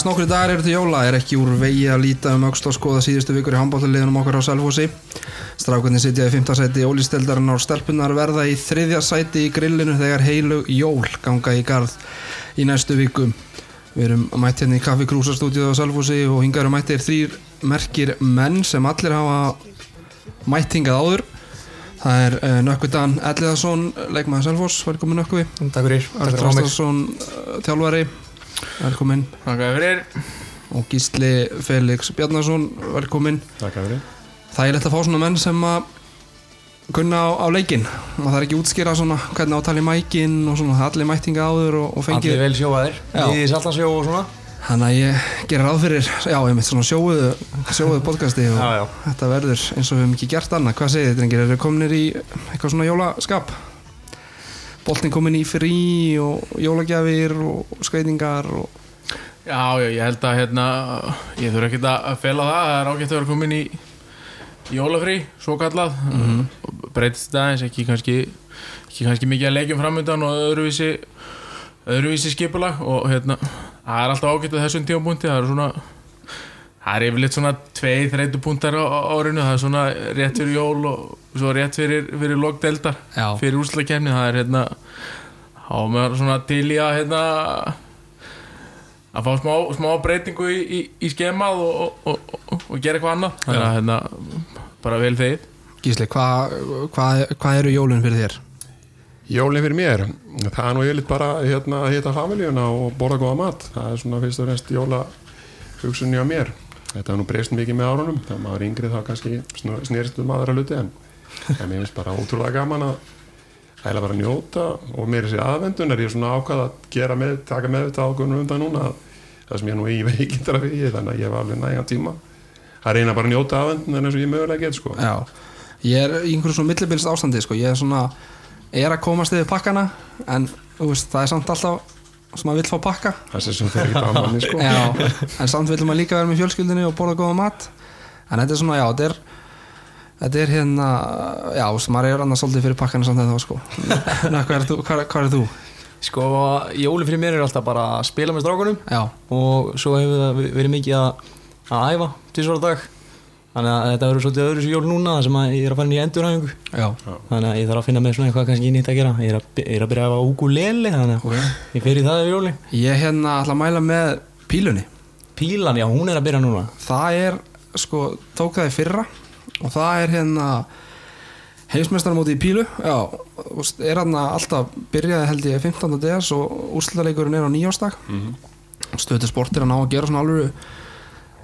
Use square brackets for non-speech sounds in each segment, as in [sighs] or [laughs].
Aðeins nokkru dagar eru til jóla er ekki úr vegi að líta um auksl og skoða síðustu vikur í handbólliðunum okkar á Selfossi. Strákunni sitja í 5. sæti ólísteldarinn á stelpunar verða í þriðja sæti í grillinu þegar heilu jól ganga í garð í næstu viku. Við erum mætt hérna í Kaffi Krúsa stúdíu á Selfossi og hingar eru mættir þrýr merkir menn sem allir hafa mætt hingað áður. Það er uh, Nökkvidan Elliðarsson, leikmaður Selfoss, velkomin Nökkvi. Takk fyrir, Örn Þorstarsson, uh, þjálfari, velkomin. Takk fyrir Og Gísli Felix Bjarnarsson, velkomin. Takk fyrir. Það er lett að fá svona menn sem að kunna á, á leikinn. Það er ekki útskýra svona hvernig átali mækinn og svona allir mættinga áður og, og fengið. Allir vel sjóaðir Já. Í saltansjó og svona Þannig að ég gerir ráð fyrir, já, ég mitt svona sjóuðu, sjóuðu podcasti og Já, já. þetta verður eins og við hefum ekki gert annað. Hvað segir þið, drengir? Eru kominir í eitthvað svona jólaskap? Boltin komin í frí og jólagjafir og skreitingar og... Já, já, ég held að hérna ég þurfa ekkert að fela það það er ágætt að vera komin í jólafrí, svo kallað mm -hmm. breytist það eins ekki kannski ekki kannski mikið að leikjum framöndan og öðruvísi öðruvísi skipulag og hérna það er alltaf ágætt að þessum tímapunkti það er svona það er yfirleitt svona tvei þreytu punktar á, árinu það er svona rétt fyrir jól og svo rétt fyrir, fyrir lokdeldar Já. fyrir úrslagkefni það er hérna á með svona til í að hérna að fá smá, smá breytingu í, í, í skemað og, og, og, og gera eitthvað annað þannig að hérna bara vel þegið Gísli, hvað hva, hva eru jólun fyrir þér? Jólinn fyrir mér, það er nú ég lit bara hérna, að hitta familíuna og borða góða mat. Það er svona fyrst og fremst jóla hugsunni á mér. Þetta er nú breyst mikið með árunum, þegar maður er yngri þá kannski snerist um aðra luti en, en mér finnst bara ótrúlega gaman að æla bara að njóta og mér er sér aðvendun er ég svona ákvað að gera með, taka með þetta ákvörnum undan núna að það sem ég nú í veikindara við þannig að ég var alveg nægan tíma að reyna bara að njóta aðvendun eins og ég mögulega get sko. Já, ég er í einhverjum svona millibilst ástandi sko. ég er svona, er að komast yfir pakkana en veist, það er samt alltaf sem maður vill fá pakka það sé sem þegar ekki á manni sko. já, en samt vill maður líka vera með fjölskyldinu og borða góða mat en þetta er svona, já, þetta er þetta er hérna, já, þú veist, maður er annars svolítið fyrir pakkana samt þá sko [laughs] Ná, hvað er þú? Hvað, hvað er þú? Sko, jóli fyrir mér er alltaf bara að spila með strákunum Já, og svo hefur það verið mikið að, að æfa tísvara dag þannig að þetta verður svolítið öðru jól núna sem að ég er að fara inn í endurhæfingu. Já, þannig að ég þarf að finna með svona eitthvað kannski nýtt að gera. Ég er að, ég er að byrja að ukulele þannig að ok. ég fer í það yfir jóli Ég hérna ætla að mæla með pílunni. Pílan, já, hún er að byrja núna. Það er, sko, tók það í fyrra og það er hérna heimsmestaramóti í pílu. Já, er hérna alltaf byrjaði held ég 15. DS og úrslutaleikurinn er á nýjástag mm -hmm. stöðu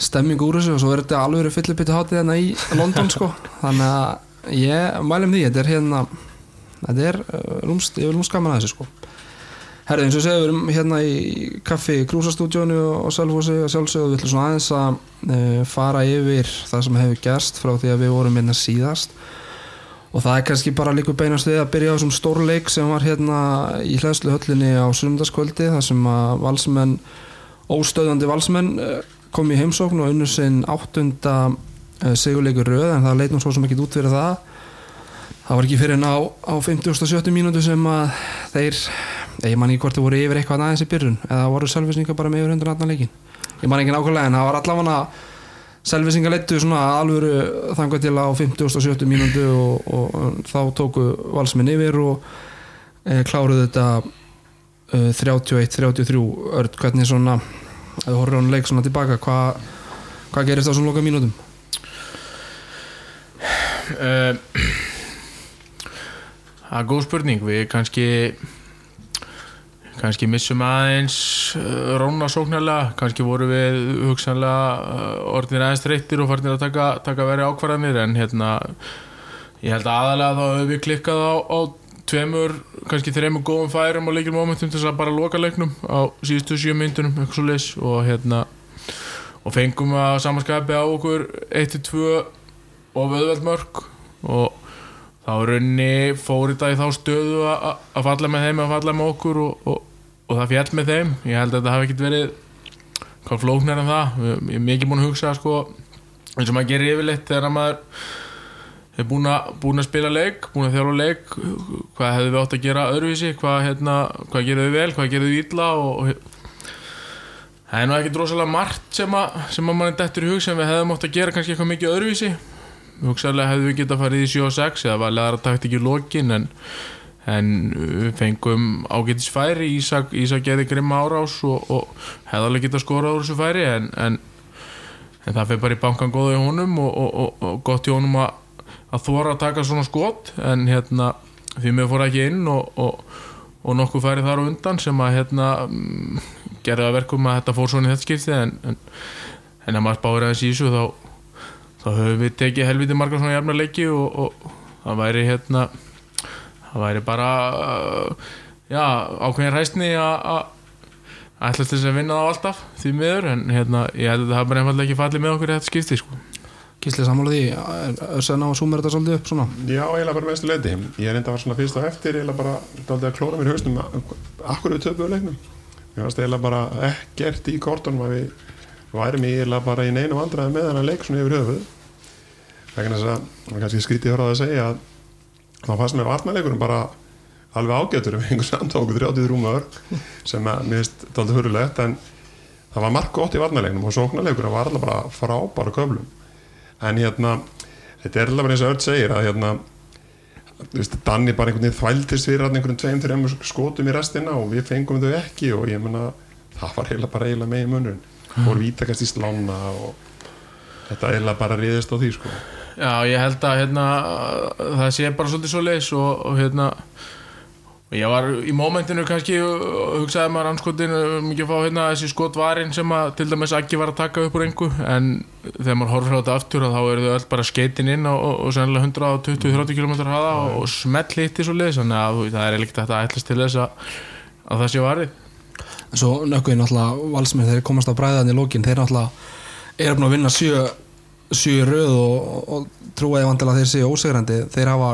stemming úr þessu og svo er þetta alveg fyllipittu hátið hérna í London sko. [laughs] Þannig að ég mælum því þetta er hérna þetta er uh, rúmst, ég vil rúmst gaman að þessu sko. Herði, eins og segja, við erum hérna í kaffi Krúsastúdjónu og Selfossi og sjálfsögðu. Við ætlum svona aðeins að uh, fara yfir það sem hefur gerst frá því að við vorum hérna síðast. Og það er kannski bara líka beinast við að byrja á þessum stórleik sem var hérna í hlæðslu höllinni á sundarskvöldi þar sem að valsmenn óstöðandi valsmenn uh, kom í heimsókn og unnur sinn áttunda uh, sigurleikur röð en það leit nú svo sem ekki út fyrir það það var ekki fyrir en á, á 50. og 70 mínútu sem að þeir ég man ekki hvort þau voru yfir eitthvað aðeins í byrjun eða voru selvisninga bara með yfir hundur annan leikin ég man ekki nákvæmlega en það var allavega selvisninga leittu svona alvöru þangað til á 50. og 70 mínútu og, og, og þá tóku valsminn yfir og e, kláruðu þetta e, 31-33 öll hvernig svona ef þú horfður á hann leik svona tilbaka hvað hva gerist á svona loka mínútum? Uh, [clears throat] Það er góð spurning. Við kannski kannski missum aðeins uh, róna sóknarlega, kannski voru við hugsanlega uh, orðin aðeins þreyttir og farnir að taka, taka veri ákvarðanir en hérna ég held aðalega þá hefur við klikkað á, á tveimur, kannski þreimur góðum færum og leikir momentum til þess að bara loka leiknum á síðustu sjö myndunum og hérna og fengum að samanskapi á okkur 1-2 og vöðveld mörg og þá runni fór þetta í þá stöðu að falla með þeim að falla með okkur og, og, og það fjall með þeim. Ég held að þetta hafi ekkert verið hvað flóknar en það. Ég er mikið búin að hugsa sko, eins og maður gerir yfirleitt þegar maður er búin að, að spila leik búin að þjálfa leik. Hvað hefðu við átt að gera öðruvísi? Hvað, hérna, hvað gerðu við vel, hvað gerðu við illa? Og, og Það er nú ekki drosalega margt sem að, sem að mann dettur í hug sem við hefðum átt að gera kannski eitthvað mikið öðruvísi. Hugsaðlega hefðum við getað farið í 7 og 6 eða var leðara takt ekki lokin en, en við fengum ágætis færi. Ísak, Ísak geði grimma árás og, og hefði alveg getað skorað úr þessu færi en, en, það fyrir bara í bankan góða í honum og, og gott í honum að, að þóra að taka svona skot en hérna því mér fór ekki inn og, og, og nokkuð færi þar á undan sem að hérna mm, gerði að verkum að þetta fór svona í þetta skipti en, en, en að maður spáir aðeins í þessu þá, þá höfum við tekið helviti margar svona jafna leiki og, og það væri hérna það væri bara uh, já, ákveðin ræstni að ætla til þess að vinna það alltaf því miður en hérna ég held að það bara einfallega ekki fallið með okkur í þetta skipti sko. Gísli sammála því. Össan á að súma þetta svolítið upp svona? Já, eiginlega bara mestu leiti. Ég er enda að var svona fyrst og eftir eiginlega bara daldið að klóra mér hausnum. Akkur við töpuðu leiknum? Ég varst eiginlega bara ekkert í kortunum að við værum eiginlega bara í neinu vandræði með þennan leik svona yfir höfuð. Vegna þess að kannski skrítið að höra það að segja að þá fannst mér varnarleikurum bara alveg ágætur við einhvers antóku 33 mörg sem að mér finnst daldið hurulegt en það var margt gott í varnarleiknum og sóknarleikur en hérna þetta er alveg eins og öll segir að hérna veist, Danni bara einhvern veginn þvældist fyrir einhvern tveim, þreim skotum í restina og við fengum þau ekki og ég menna það var eiginlega bara eiginlega með í munurinn fór vítakast í slána og þetta eiginlega bara riðist á því sko. Já, ég held að hérna, það sé bara svolítið svo leis og, og hérna og ég var í mómentinu kannski hugsaði maður anskotin mikið að fá hérna þessi skotvarin sem að til dæmis ekki var að taka upp úr engu. En þegar maður horfður á þetta aftur þá eru þau öll bara skeitin inn og, og, og sennilega 120-130 km hraða og, og smelt hitti svo leiðis þannig að það er líkt að ætlast til þess að, að það sé varðið En svo nökkuði náttúrulega valsmið þeir komast á bræðan í lókin þeir náttúrulega búin að vinna sjö, sjö í röð og, og trúaði vantilega þeir séu ósegrandi þeir hafa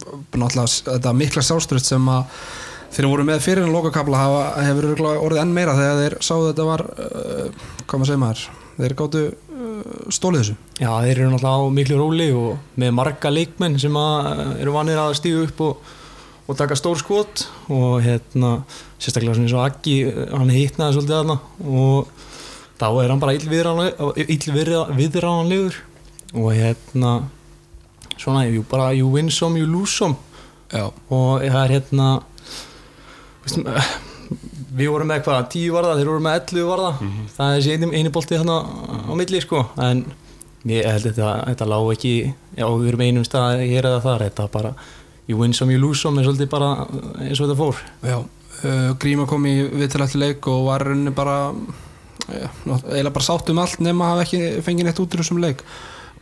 náttúrulega þetta mikla sjálfströð sem að þeir voru með fyrir en lokakabla hefur orðið enn meira þegar þeir sáðu þetta var uh, hvað maður segir maður þeir gáttu uh, stólið þessu. Já, þeir eru náttúrulega á miklu róli og með marga leikmenn sem að eru vanir að stígu upp og, og taka stór skot og hérna sérstaklega svona eins og Aggi, hann hittnaði svolítið aðna og þá er hann bara illviðránlegur og hérna svona, jú, bara you win some, you lose some Já, og það er hérna veistum, við vorum með hvað, 10 varða, þeir voru með 11 varða. Það er þessi eini, bolti þarna á milli sko, en ég held að þetta, þetta lág ekki já, við erum einum stað hér eða þar. Þetta bara, you win some, you lose some er svolítið bara eins og þetta fór. Já uh, Gríma kom í viðtalætti leik og var rauninni bara ná- eiginlega bara sátt um allt nema að hafa ekki fengið neitt út úr þessum leik.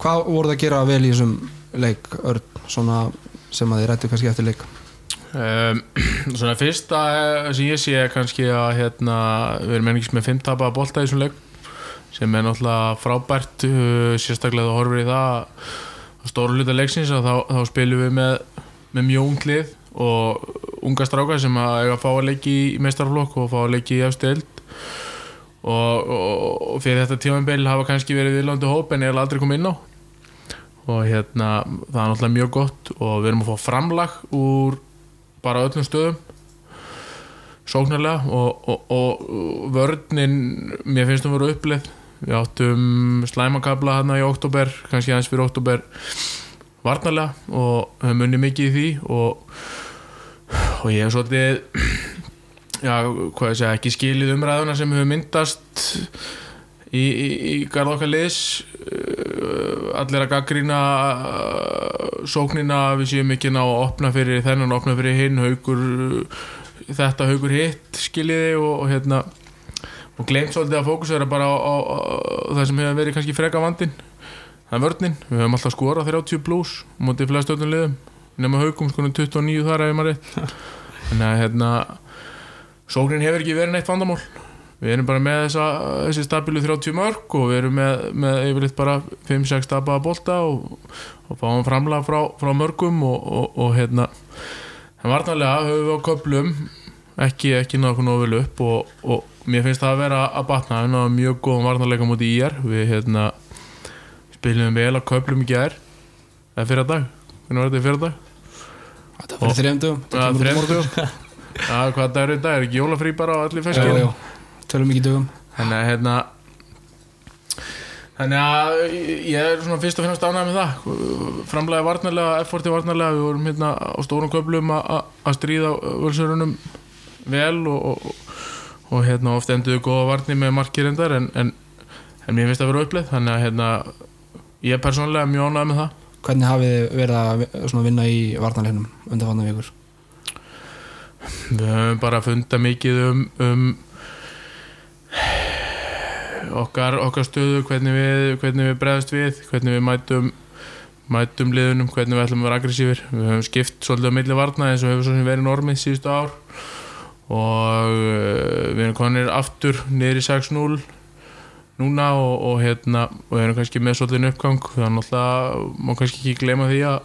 Hvað voru það að gera vel í þessum leik Örn, svona sem að þið rættu kannski eftir leik? Um, [clears throat] svona fyrsta eh, sem ég sé er kannski að hérna, við erum enningis með 5 tapa bolta í þessum leik sem er náttúrulega frábært uh, sérstaklega þú horfir í það að stóru hluta leiksins að þá, þá spilum við með, með mjög unglið og unga strákar sem að eiga að fá að leiki í meistarflokk og fá að leiki í efstild og, og, og fyrir þetta tímanbeil hafa kannski verið viðlandi hóp en er aldrei komið inn á og hérna það er náttúrulega mjög gott og við erum að fá framlag úr bara öllum stöðum. Sóknarlega og, og, og vörninn, mér finnst það að vera uppleið við áttum slæmakabla hérna í oktober, kannski aðeins fyrir oktober varnarlega og höfum unni mikið í því og, og ég hef svolítið [clears throat] já, hvað ég segja, ekki skilið umræðuna sem hefur myndast í, í, í garð okkar liðs Uh, allir að gaggrína uh, sóknina við séum ekki ná að opna fyrir þennan opna fyrir hinn, haugur uh, þetta haugur hitt skiljiði og, og hérna og glemt svolítið að fókusera bara á, á, á það sem hefur verið kannski freka vandin það er vörninn, við höfum alltaf skorað 30 blús mútið flest öllum liðum. Nema haugum sko 29 þar ef maður rétt. [laughs] Þannig að hérna sóknin hefur ekki verið neitt vandamál við erum bara með þessa, þessi stabilu 30 mörg og við erum með, með yfirleitt bara 5-6 stabaða bolta og, og fáum framlega frá, frá mörgum og, og, og hérna en varnarlega höfum við á köplum ekki, ekki nógu vel upp og mér finnst það að vera að batna við náðum mjög góðum varnarleika mútið í er við hérna spilum vel á köplum í gær eða fyrir dag, hvernig var þetta í fyrir dag? Þetta fyrir þrejumdugum Ja, þremur dögum. Já, hvað dag er í dag? Er ekki jólafrí bara á allir Já, feskir? já, tölum ekki dugum þannig að hérna þannig að ég er svona fyrst og finnast ánægð með það. Framlega varnarlega, efforti varnarlega við vorum hérna á stórum köflum að- stríða völsörunum vel og, og, og hérna oft enduðu góða varni með markir endar en, en, en mér finnst það að vera uppleið þannig að hérna ég er persónulega mjög ánægð með það. Hvernig hafið þið verið að vinna í varnarleginum undanfanna vikur? Við höfum bara fundað mikið um, um okkar, okkar stöðu, hvernig við, hvernig við bregðast við, hvernig við mætum, mætum liðunum, hvernig við ætlum að vera aggressífir. Við höfum skipt svolítið á milli varna eins og hefur svo sem verið normið síðustu ár og uh, við erum konir aftur niður í 6-0 núna og, og hérna og við erum kannski með svolítið uppgang þannig að má kannski ekki gleyma því að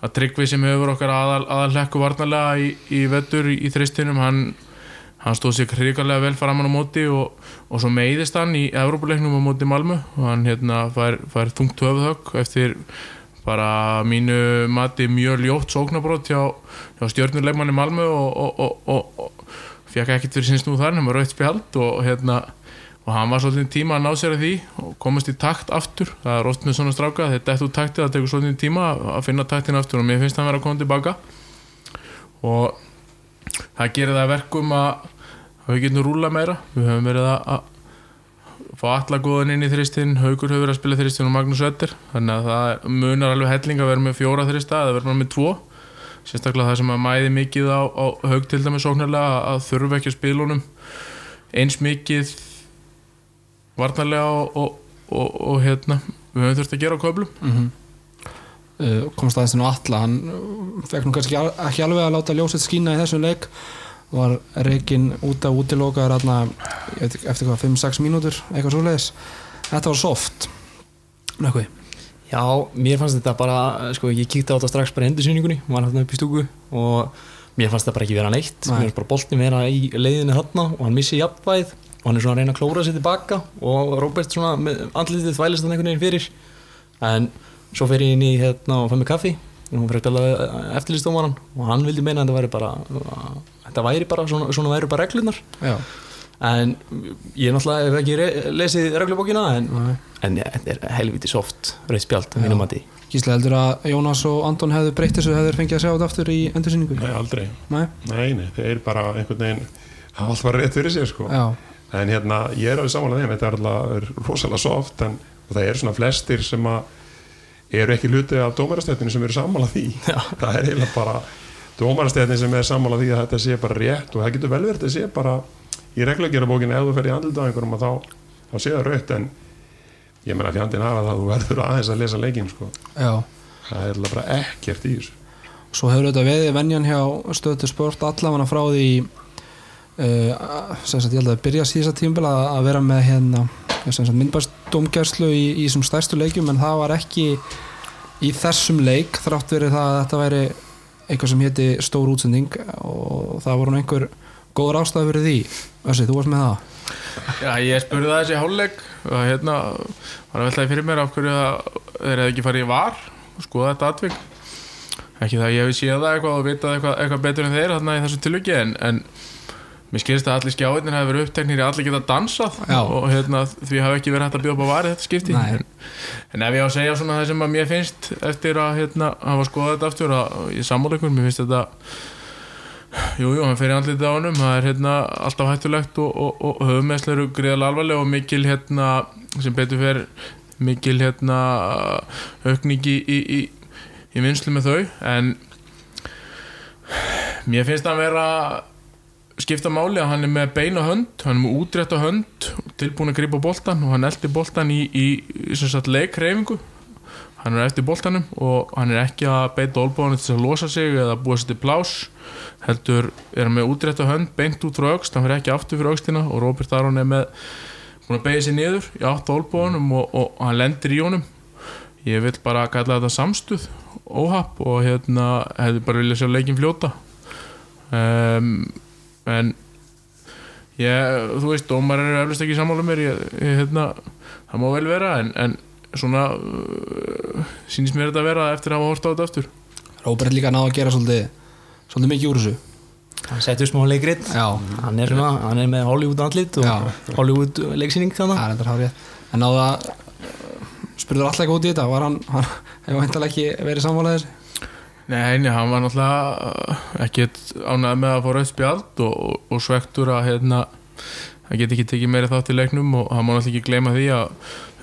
að Tryggvi sem hefur okkar aðal, aðalhekku varnarlega í, í vettur í, í þristinum, hann, hann stóð sér hrigalega vel framan á móti og, og svo meiðist hann í Evrópuleiknum á móti Malmö. Og hann hérna fær, fær þungt höfuðhögg eftir bara mínu mati mjög ljótt sóknabrót hjá, hjá stjórnuleikmanni Malmö og, og, og, fekk ekkert fyrir sinns nú þar nema rautt spjald og hérna og hann var svolítið tíma að ná sér að því og komast í takt aftur. Það er oft með svona stráka, þetta eftir taktið það tekur svolítið tíma að finna taktin aftur og mér finnst hann vera að koma tilbaka. Og það gerir það að verkum að að við getum rúla meira. Við höfum verið að, fá alla góðan inn í þristinn, Haugur verið að spila þristinn og Magnús Ötter, þannig að það munar alveg helling að vera með fjóra þrista eða vera með tvo. Sérstaklega það sem að mæði mikið á, á Haug til dæmis sóknarlega að þurfa ekki honum eins mikið varnarlega og, og, og, og hérna við höfum þurft að gera á köflum. Mm -hmm. uh, komst aðeins nú alla hann uh, fekk nú kannski ekki alveg að láta ljósið skína í þessum leik var reikin út af útilokaður þarna, eftir hvað 5-6 mínútur, eitthvað svoleiðis. Þetta var soft. Nökkvi? Já, mér fannst þetta bara, sko, ég kíkti á þetta strax bara í endursýningunni, var hérna upp í stúku og mér fannst þetta bara ekki vera neitt. Nei. mér fannst bara boltin vera í leiðinni þarna og hann missi jafnvæð og hann er svona að reyna að klóra sér tilbaka og Robert svona andlitið þvælist hann einhvern veginn fyrir. En svo fer ég inn í hérna og fæ mig kaffi hún fyrir að spila eftirlistómaran og hann vildi meina að þetta væri bara þetta væri bara, svona, svona væri bara reglunar Já, en ég náttúrulega hef ekki re- lesið reglubókina en, en ja, þetta er helviti soft rauð spjald, Já. mínum mati. Gísla heldur að Jónas og Anton hefðu breytt þessu hefur fengið að sjá þetta aftur í endursýningu? Nei, aldrei. Nei? Nei, nei, þeir bara einhvern veginn hafa alltaf rétt fyrir sér sko. Já, en hérna, ég er alveg samanlega þeim þetta er alltaf rosalega soft en, og það er svona flestir sem að eru ekki hluti af dómarastættinu sem eru sammála því Já. það er eiginlega bara dómarastættinu sem er sammála því að þetta sé bara rétt og það getur vel verið að sé bara í reglugjörabókinu ef þú fer í andlita á einhverjum að þá, þá sé það rautt en ég meina fjandinn hafa það að þú verður aðeins að lesa leikinn sko. það er alltaf bara ekkert í þessu Svo hefur þetta veðið venjan hjá stöðu sport allavega frá því uh, sagt ég held að byrja síðasta tímabil að, að vera með hérna myndbæst domgærslu í, í þessum stærstu leikjum en það var ekki í þessum leik þrátt verið það að þetta væri eitthvað sem héti stór útsending og það voru einhver góður ástæði fyrir því. Össi, þú varst með það? Já, ég spurði það þessi hálfleik og hérna var að veltaði fyrir mér af hverju þeir hefði ekki farið í var og skoða þetta atvik. Ekki það að ég hef séð það eitthvað og vitað eitthvað, eitthvað betur en þeir þarna í þessu tilviki en, en mér skilst að allir skjáðin hefur verið uppteknir í allir geta dansað Já. og hérna, því hafi ekki verið hægt að bjóða upp á varið þetta skipti Nei. en, en ef ég á að segja svona það sem að mér finnst eftir að hérna, hafa skoðað þetta aftur að ég sammáleikur, mér finnst þetta Jú, jú, hann fer í andlitið á honum það er hérna alltaf hættulegt og, og, og höfumesslega eru gríðalega alvarlega og mikil hérna, sem betur fer mikil hérna aukning í, í, í, í vinslu með þau en mér finnst það að vera skipta máli að hann er með beina hönd hann er með útrétt á hönd tilbúin að grípa boltan og hann eldir boltan í, í, í leikreifingu hann er eftir boltanum og hann er ekki að beita olbóðinu til að losa sig eða búa sér til plás heldur er hann með útrétt á hönd beint út frá aukst, hann fyrir ekki aftur fyrir aukstina og Robert Aron er með búin að beigja sér niður í átt olbóðunum og, og, og hann lendir í honum. Ég vil bara kalla þetta samstuð óhapp og hérna hefði bara viljað sjá leikin fljóta. Um, en ég, þú veist, dómar eru eflust ekki sammála mér ég, ég, hérna, það má vel vera en, en svona uh, sýnist mér þetta að vera eftir að hafa hort á þetta aftur. Róbert líka náðu að gera svolítið, svolítið mikið úr þessu. Hann settur smá leikrit. Já, hann er, hann er með Hollywood andlit og Já. Hollywood leiksýning þannig er En náðu að spurður alltaf ekki út í þetta var hann, hann [laughs] hefur veintalega ekki verið sammálaðir Nei, nei, hann var náttúrulega uh, ekkert ánægð með að fá rauð spjald og, og, og svektur að hérna hann get ekki tekið meiri þátt í leiknum og hann má náttúrulega ekki gleyma því að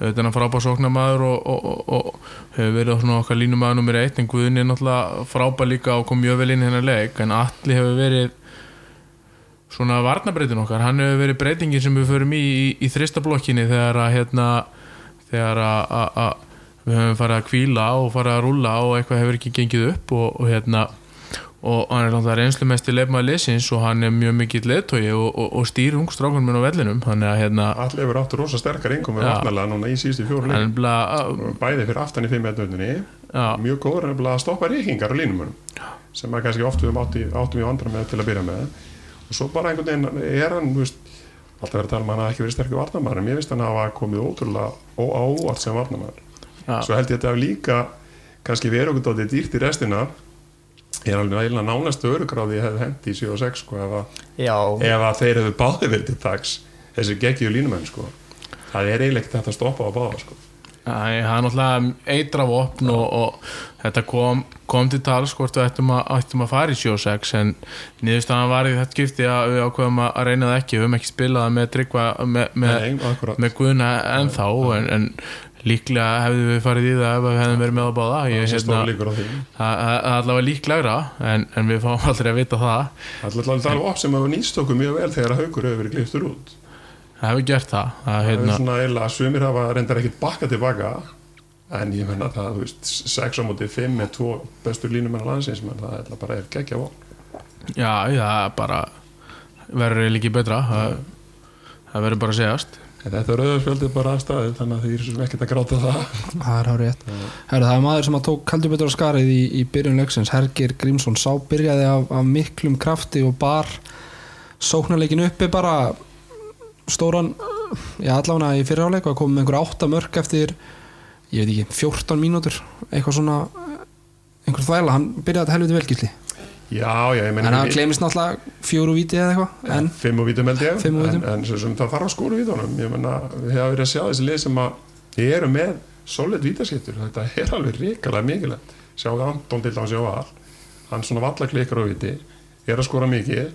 þetta er hann frábær sóknarmaður og, og, hefur verið svona okkar línumæður nummer eitt en Guðin er náttúrulega frábær líka og kom mjög vel inn hennar leik en Alli hefur verið svona varnabreitin okkar. Hann hefur verið breytingin sem við förum í í, í þrista blokkinni þegar að hérna þegar að við höfum farið að kvíla og farið að rúlla og eitthvað hefur ekki gengið upp og, og hérna og hann er náttúrulega reynslu mest í leifmaður liðsins og hann er mjög mikill leðtogi og, og, og stýr ungstrákunum minn á vellinum. Að hérna Allir hefur áttur rosa sterkar vatnalega núna í síðustu fjóru leik er bæði fyrir aftan í fimm eðnöndinni já, mjög góður er að stoppa reykingar á línumunum sem að kannski oft við áttum í vandra með til að byrja með. Og svo bara einhvern veginn er hann veist, alltaf verið að tala um að hann hafi ekki verið sterkur varnamæður en mér finnst hann að hafa komið ótrúlega óávart sem varnamæður já, svo held ég að þetta hafi líka kannski verið okkur dálítið dýrt í restina. Ég er alveg eiginlega nánast örugráði hefði hendi í 7 og 6 sko, ef, að, ef að þeir hefðu báði verið til dags þessi geggjur línumenn sko. það er eiginlega ekki þetta að stoppa á báða sko. það er náttúrulega eitra vopn og, og þetta kom, kom til tals hvort við ættum að, ættum að fara í 7-6 en niðurstaðan var í þetta skipti að við ákveðum að að reyna það ekki. Við höfum ekki spilað með með, með, með guðna ennþá en, en líklega hefðu við farið í það ef við hefðum verið með á báða. Það hérna, er allavega líklegra en, en við fáum aldrei að vita það. Það er alltaf opp sem að nýst okkur mjög vel þegar að haugur hefur verið kliftur út. það hefur gert það, það er hérna, svona að sumir hafa reyndar ekkit bakka tilbaka en ég menna það, þú veist, 6 á móti 5 með tvo bestur línumenn á landsins menn það er bara er geggja von. já, það er bara verður líki betra það, það verður bara að segjast. En þetta er auðvitað bara aðstæðið þannig að því er svo ekkert að gráta það. Það er hárið Herru, það er maður sem að tók heldur betur á skarið í, í byrjun leiksins, Hergir Grímsson sá byrjaði af, af miklum krafti og bar sóknarleikin uppi bara stóran já allavega í fyriráleik og komið með einhver átta mörk eftir ég veit ekki, 14 mínútur eitthvað svona einhver þvæla, hann byrjaði þetta helviti velgísli Já, já, ég en menna það glemist náttúrulega fjóru víti eða eitthvað en Fimm og vítum held ég. En, en sem það þarf að skóra vítunum. Ég menna, við hefum verið að sjá þessi lið sem að eru með solid vítaskittur Þetta er alveg ríkalega mikilvægt. Sjá Anton til hans Jóval Hann svona valla klikkar á víti Er að skóra mikið.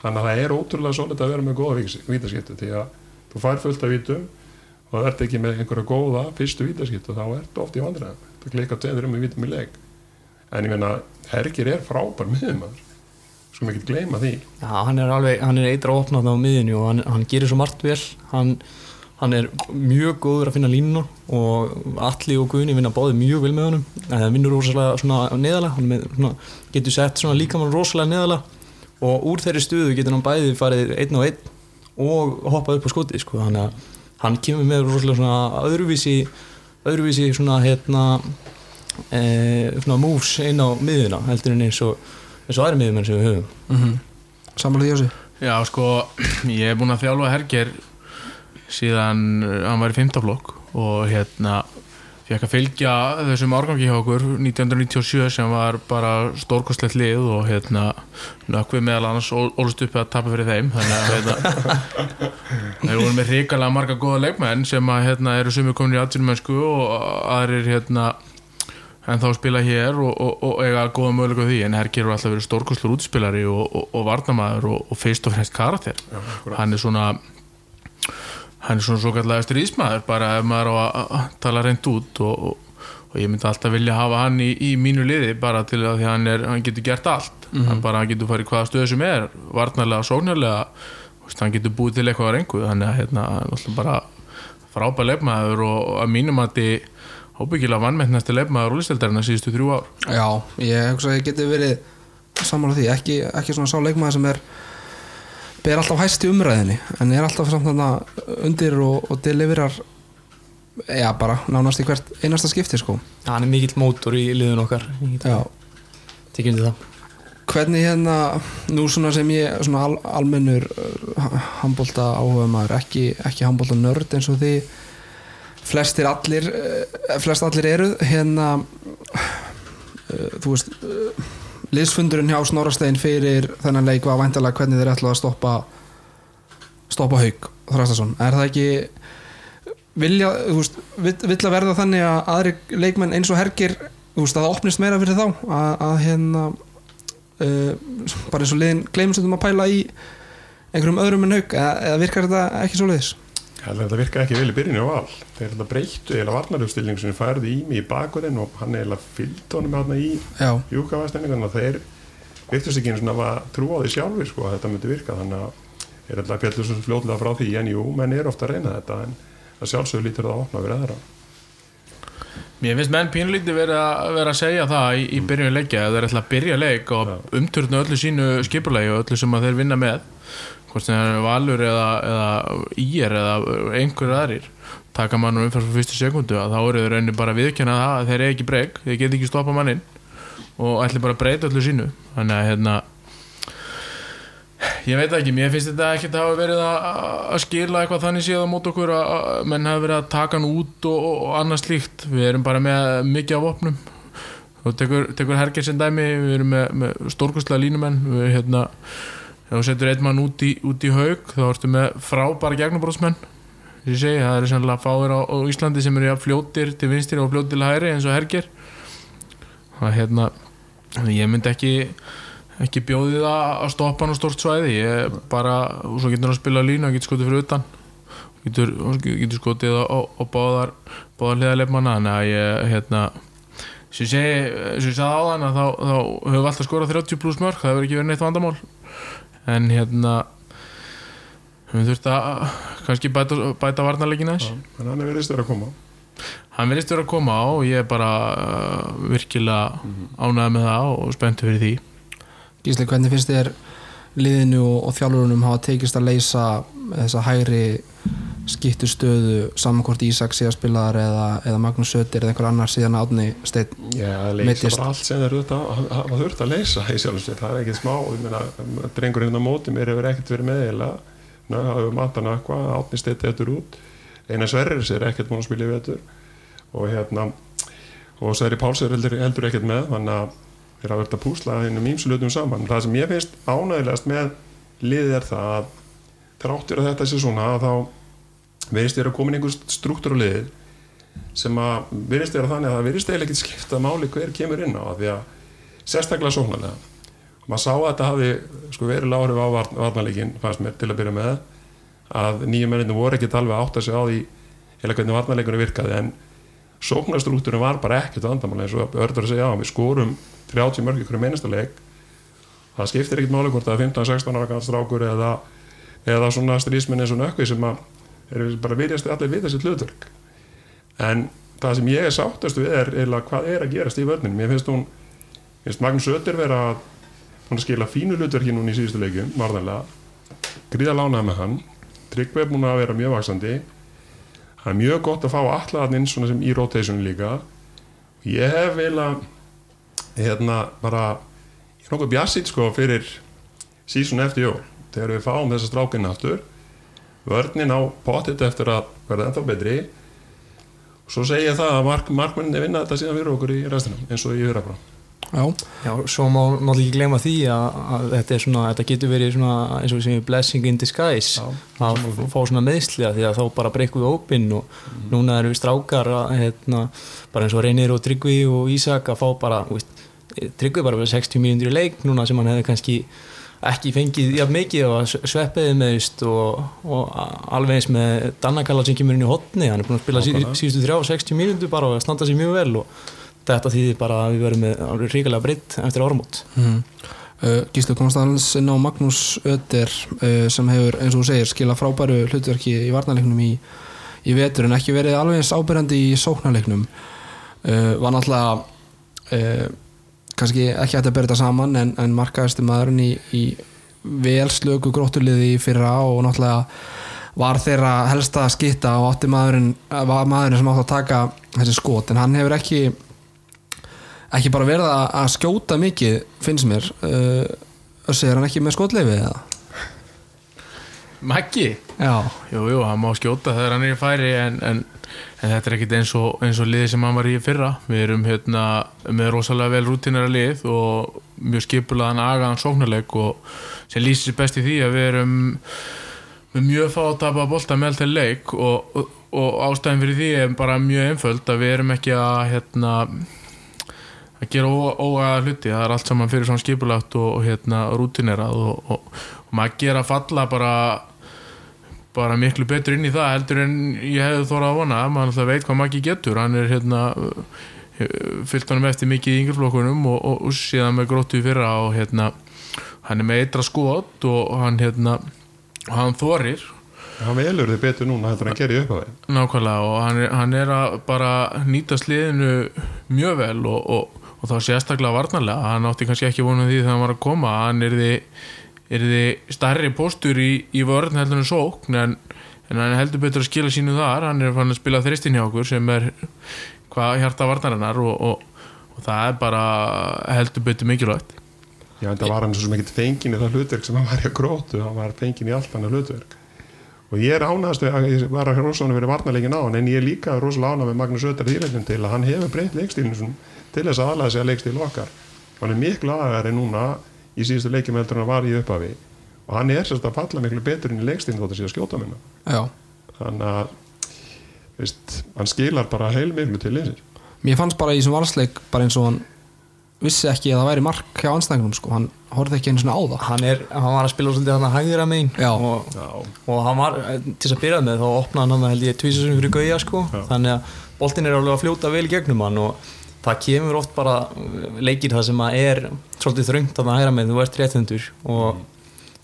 Þannig að það er ótrúlega solid að vera með góða vítaskittu Því að þú fær fullt af vítum Og það ert ekki með einhverja góða Fyrstu vítaskittu, þá ertu oft í vandræðum. Það klikkar tveður um í vítum í leik En ég meina, Hergir er frábær miðumæður Sko mikið gleyma því. Já, hann er alveg, hann er eitra opnað á miðinu og hann, hann gerir svo margt vel. Hann, hann er mjög góður að finna línuna og Alli og Guðni vinna báði mjög vel með honum. Það vinnur rosalega svona neðalega hann með, svona, getur sett svona líkamann rosalega neðalega og úr þeirri stuðu getur hann bæði farið einn og einn og hoppað upp á skoti sko. þannig að hann kemur með rosalega svona öðruvísi öðruvísi svona hérna svona moves inn á miðuna heldur en eins og eins og aðri miðumenn sem við höfum mm -hmm. á sig Já, sko, [clears throat] ég er búinn að þjálfa Herger síðan uh, hann var í fymtaflokk og hérna fekk að fylgja þessum árgangi hjá okkur 1997 sem var bara stórkostlegt lið og hérna nökkvið meðal annars ól- ólst upp að tapa fyrir þeim þannig að hérna, [laughs] þeir voru með hrikalega marga góða leikmenn sem að hérna eru sumir komin í atvinnumönsku og aðrir hérna en þá spila hér og, og, og eiga góða möguleika því en Hergir eru alltaf verið stórkostlur útspilari og, og, og varnamaður og, og fyrst og fremst karakter. Hann er svona hann er svona svo kallega stríðsmaður bara ef maður á að tala reynd út og, ég myndi alltaf vilja hafa hann í, í mínu liði bara til að því hann, er, hann getur gert allt. Hann bara hann getur farið hvaða stöðu sem er varnarlega, sóknarlega hann getur búið til eitthvað á reyngu þannig að hérna, er bara frábær leifmaður og, og að mínum að þið óbyggilega vannmennasti leifmaður og listeldarinn að síðustu þrjú ár. Já, ég hugsa að ég geti verið sammála því, ekki, ekki svona sá leikmaður sem er ber alltaf hæst í umræðinni en er alltaf samt þarna undir og, og deliverar já, bara nánast í hvert einasta skipti sko. hann er mikill mótor í liðun okkar. Já, tekjum til það. Hvernig hérna nú svona sem ég, svona al, almennur uh, handbólta áhuga maður ekki, ekki handbólta nörd eins og því flestir allir uh, flest allir eru hérna uh, þú veist uh, liðsfundurinn hjá Snorrastein fyrir þennan leik var væntalega hvernig þeir ætlaðu að stoppa stoppa haug Þrastason, er það ekki vilja, þú veist, vill, að verða þannig að aðri leikmenn eins og hergir þú veist, að það opnist meira fyrir þá að, að hérna uh, bara eins og liðin gleymst um að pæla í einhverjum öðrum en haug eða virkar þetta ekki svo leiðis? Ég held að þetta virka ekki vel í byrjunni á val. Þeir þetta breyttu eða varnaröfstilning sem færði í mig í bakurinn og hann eða fylgd honum hérna í Já, júkavastending þannig að þeir virtust ekki einu svona að trúa því sjálfur sko, að þetta myndi virka. Þannig að er alltaf fjallir svo fljóðlega frá því en jú, menn er ofta að reyna þetta en það sjálfsögur lítur það að opna fyrir aðra. Mér finnst menn pínlítið verið að, vera að segja það í, í byrjun leikja að þeir ætla að byrja leik og umturna öllu sínu skipulegi og öllu sem þeir vinna með hvort sem það er valur eða, eða ír eða einhver aðrir taka mann um umfærs fyrir fyrstu sekundu að þá eru þeir raunin bara að viðkjanna það að þeir eru ekki breyk, þeir get ekki stoppa mannin og ætli bara að breyta öllu sínu. Þannig að hérna ég veit ekki, mér finnst þetta ekkert að hafa verið að, skila eitthvað þannig séð á mót okkur að, menn hafa verið að taka hann út og, og annað slíkt. Við erum bara með mikið af opnum og tekur, tekur hergir sem dæmi við erum með, með stórkustlega línumenn við hérna ef þú setur einn mann út í, út í haug þá ertu með frábæra að ég segi, það eru sannlega fáir á, á Íslandi sem eru fljótir til vinstir og fljótir til hæri eins og hergir það er hérna ég myndi ekki ekki bjóðið að að stoppa hann á stort svæði. Ég bara, og svo getur hann að spila línu og getur skotið fyrir utan. Getur, getur skotið á, á, báðar báðar hliðarleifmanna þannig að ég hérna sem ég segi, sem ég sagði á þann þá, þá höfum við alltaf skorað 30 pluss mörg það hefur ekki verið neitt vandamál en hérna við þurft að kannski bæta, bæta varnarleikin aðeins? En hann er verið stöður að koma. Hann verðist vera að koma á og ég er bara uh, virkilega ánægð með það og spenntu fyrir því. Gísli, hvernig finnst þér liðinu og, og þjálfurunum hafa tekist að leysa þessa hægri skiptustöðu samankvort Ísak sé að spila þar eða, eða Magnús Sötir eða einhver annar síðan átni steinn Já, það leysa bara allt sem þeir þurft að hafa þurft að leysa í sjálfum sér, það er ekkert smá ég meina, drengur hérna á móti mér hefur ekkert verið með eða, það hefur matan eitthvað átni steytti eftir út. Eina sverrir sér ekkert múin að spila í vetur. Og hérna og Sverri Páls er heldur, heldur ekkert með þannig að þeir hafa verið að púsla hennum ímsulutum saman, það sem ég finnst ánægilegast með liðið er það að þráttur að þetta sé svona að þá verðist þér að koma einhver struktúr á liðið sem að verðist vera þannig að það verðist eiginlega ekki skipta máli hver kemur inn á það því að sérstaklega sóknarlega. Og maður sá að þetta hafi sko, verið lágrif á varn, varnarleikin fannst mér til að byrja með að nýjum menninu voru ekkert alveg átt að segja á því eða hvernig varnarleikunum virkaði en sóknarstruktúrin var bara ekkert vandamáli eins og örður að segja á við skorum 30 mörg ykkur mennista leik það skiptir ekkert máli hvort er 15-16 ára gans strákur eða, eða svona strísmenn eins og nökkvi sem að eru bara virðast allir vita sér hlutverk. En það sem ég er sáttast við er eða hvað er að gerast í vörnum mér finnst hún, mér finnst Magnús Söder vera að að skila fínu hlutverki núna í síðustu leikum, varðanlega gríða lánaði með hann. Tryggvi er búin að vera mjög vaksandi það er mjög gott að fá allaðan inn svona sem í rotation líka. Ég hef eiginlega hérna bara ég er nokkuð bjassið sko fyrir sísun eftir jól þegar við fáum þessa strákinn aftur. Vörnin á pottit eftir að verða ennþá betri. Og svo segja það að mark, markmenninni vinna þetta síðan fyrir okkur í restinum eins og ég höra bara Já, Já, svo má náttúrulega ekki gleyma því að, að þetta, er svona, þetta getur verið svona eins og við segjum blessing in disguise. Já, að fá svona meðsli að því að þá bara breykum við ópinn og núna erum við strákar að, hérna, bara eins og Reynir og Tryggvi og Ísak að fá bara veist, Tryggvi bara verið 60 mínútur í leik núna sem hann hefði kannski ekki fengið jafn mikið og sveppiði meðist og, og alveg eins með Dannakalla sem kemur inn í hotni hann er búin að spila sí, síðustu þrjá 60 mínútur bara og standa sér mjög vel og þetta þýðir bara að við verum með ríkilega breytt eftir áramót. Mm. uh, Gísli komst aðeins inn á Magnús Öder uh, sem hefur, eins og þú segir, skila frábæru hlutverki í varnarleiknum í, í vetur en ekki verið alveg eins ábyrjandi í sóknarleiknum. Uh, var náttúrulega kannski ekki hægt að bera þetta saman en, en markaðist maðurinn í, í velslöku gróttuliði fyrra og náttúrulega var þeirra helsta skitta og átti maðurinn, var maðurinn sem átti að taka þessi skot en hann hefur ekki ekki bara verið að að skjóta mikið finnst mér uh, Össi, er hann ekki með skotleifi eða? Maggi? Já, Jú, jú, hann má skjóta þegar hann er í færi en, en, en þetta er ekkit eins og, eins og liði sem hann var í fyrra. Við erum hérna með rosalega vel rútinera lið og mjög skipulaðan agaðan sóknarleik og sem lýsir sér best í því að við erum með mjög fá að tapa bolta með til leik og, og, og ástæðin fyrir því er bara mjög einföld að við erum ekki að hérna að gera óaða hluti, það er allt saman fyrir svona skipulagt og, og hérna rútinerað og, og, og maður gera falla bara bara miklu betur inn í það heldur en ég hefði þórað að vona. Maður alltaf veit hvað Maggi getur. Hann er hérna fyllt honum eftir mikið í yngreflokkunum og, og, og síðan með gróttu fyrra og hérna hann er með eitra skot og hann hérna hann þorir. Hann velur þið betur núna heldur en að gera upp á þeim nákvæmlega og hann er, hann er að bara nýta sliðinu mjög vel og, og, og þá sérstaklega varnarlega. Hann átti kannski ekki vonað því þegar hann var að koma. Hann er því, er því starri postur í, í vörn heldur en sókn en, en hann heldur betur að skila sínu þar. Hann er fann að spila þristin hjá okkur sem er hvað hjarta varnarinnar og, og, og það er bara heldur betur mikilvægt. Já, en það var hann svo mikið fengin í það hlutverk sem hann var í að grótu, hann var fengin í allt hann hlutverk. Og ég er ánægast að ég var að rosalega verið varnarleikin á hann en ég er líka rosalega ánægast með Magnús Ötter þýrleiknum til að hann hefur breytt leikstílinu til þess að aðlæða sig að leikstíl okkar. Hann er miklu aðgæðari núna í síðustu leikjum heldur hann var í upphafi. Og hann er sérst að falla miklu betur inn í leikstílinu þótt að að skjóta minna já. Þannig að veist, hann skilar bara heil miklu til leysir Mér fannst bara í þessum valsleik bara eins og hann vissi ekki að það væri mark hjá anstæðingunum sko, hann horfði ekki einu svona á það. Hann, er, hann var að spila svolítið hann að hægra megin. Já. og, og hann var eh, til þess að byrja með þá opnaði hann held ég tvísasunum fyrir gauja sko. þannig að boltin er alveg að fljóta vel í gegnum hann og það kemur oft bara leikir það sem að er svolítið þröngt að það hægra megin, þú ert réttundur og,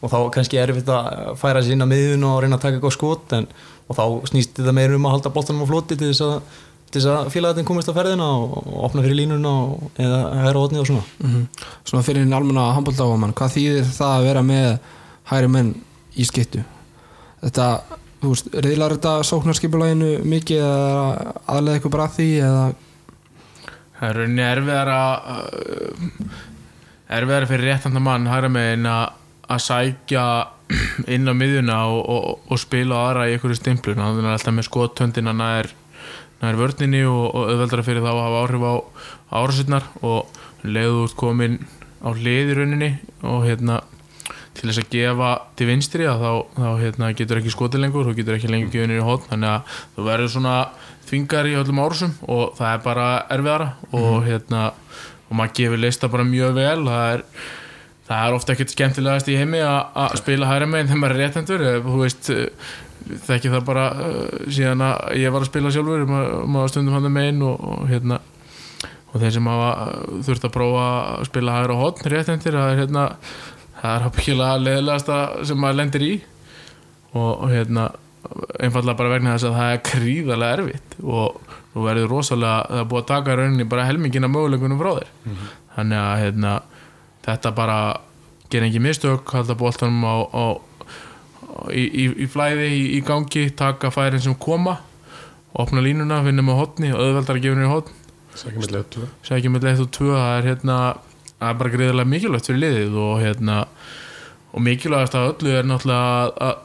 og þá kannski er erfitt að færa sér inn á miðun og reyna að taka eitthvað skot en, og þá snýst þetta meir um að halda boltanum á floti til þess að að félagatinn komist á ferðina og, og opna fyrir línuna og, eða hæra hótni og svona. Mm Svona fyrir hinn almenna handbóltáfumann hvað þýðir það að vera með hæri menn í skittu þetta, þú veist, reyðlar þetta sóknarskipulæginu mikið eða aðlega eitthvað bara að því eða það er rauninni erfiðar að erfiðar fyrir réttanda mann hægra megin að sækja [clears throat] inn á miðjuna og, og, og spila á aðra í einhverju stimplun þannig að alltaf með skotöndina nær nær vörninni og, og auðveldara fyrir þá að hafa áhrif á árasutnar og leiðu út komin á hlið í rauninni og hérna til þess að gefa til vinstri þá, þá hérna, getur ekki skotið lengur þú getur ekki lengur gefið nýri hótt þannig að þú verður svona þvingar í öllum árasum og það er bara erfiðara og hérna og maður gefur leista bara mjög vel. Það er, það er ofta ekkert skemmtilegast í heimi að spila hæra meginn þegar maður er réttendur þú veist þekki það bara uh, síðan að ég var að spila sjálfur maður, maður stundum hann meginn og, og hérna og þeir sem hafa þurft að prófa að spila hægra hotn réttendir það er hérna það er ábyggilega leðilegasta sem maður lendir í. Og, og hérna einfallega bara vegna þess að það er kríðarlega erfitt og þú verður rosalega það er búið að taka rauninni bara helmingina möguleikunum frá þér. Þannig að hérna, þetta bara gera ekki mistök halda bóltanum á, á, í, í, í flæði í, í gangi, taka færin sem koma opna línuna, vinna með hotni og auðveldar að gefa henni hotn sækjum með leitt og tvö það er hérna það er bara greiðilega mikilvægt fyrir liðið og hérna og mikilvægast af öllu er náttúrulega að-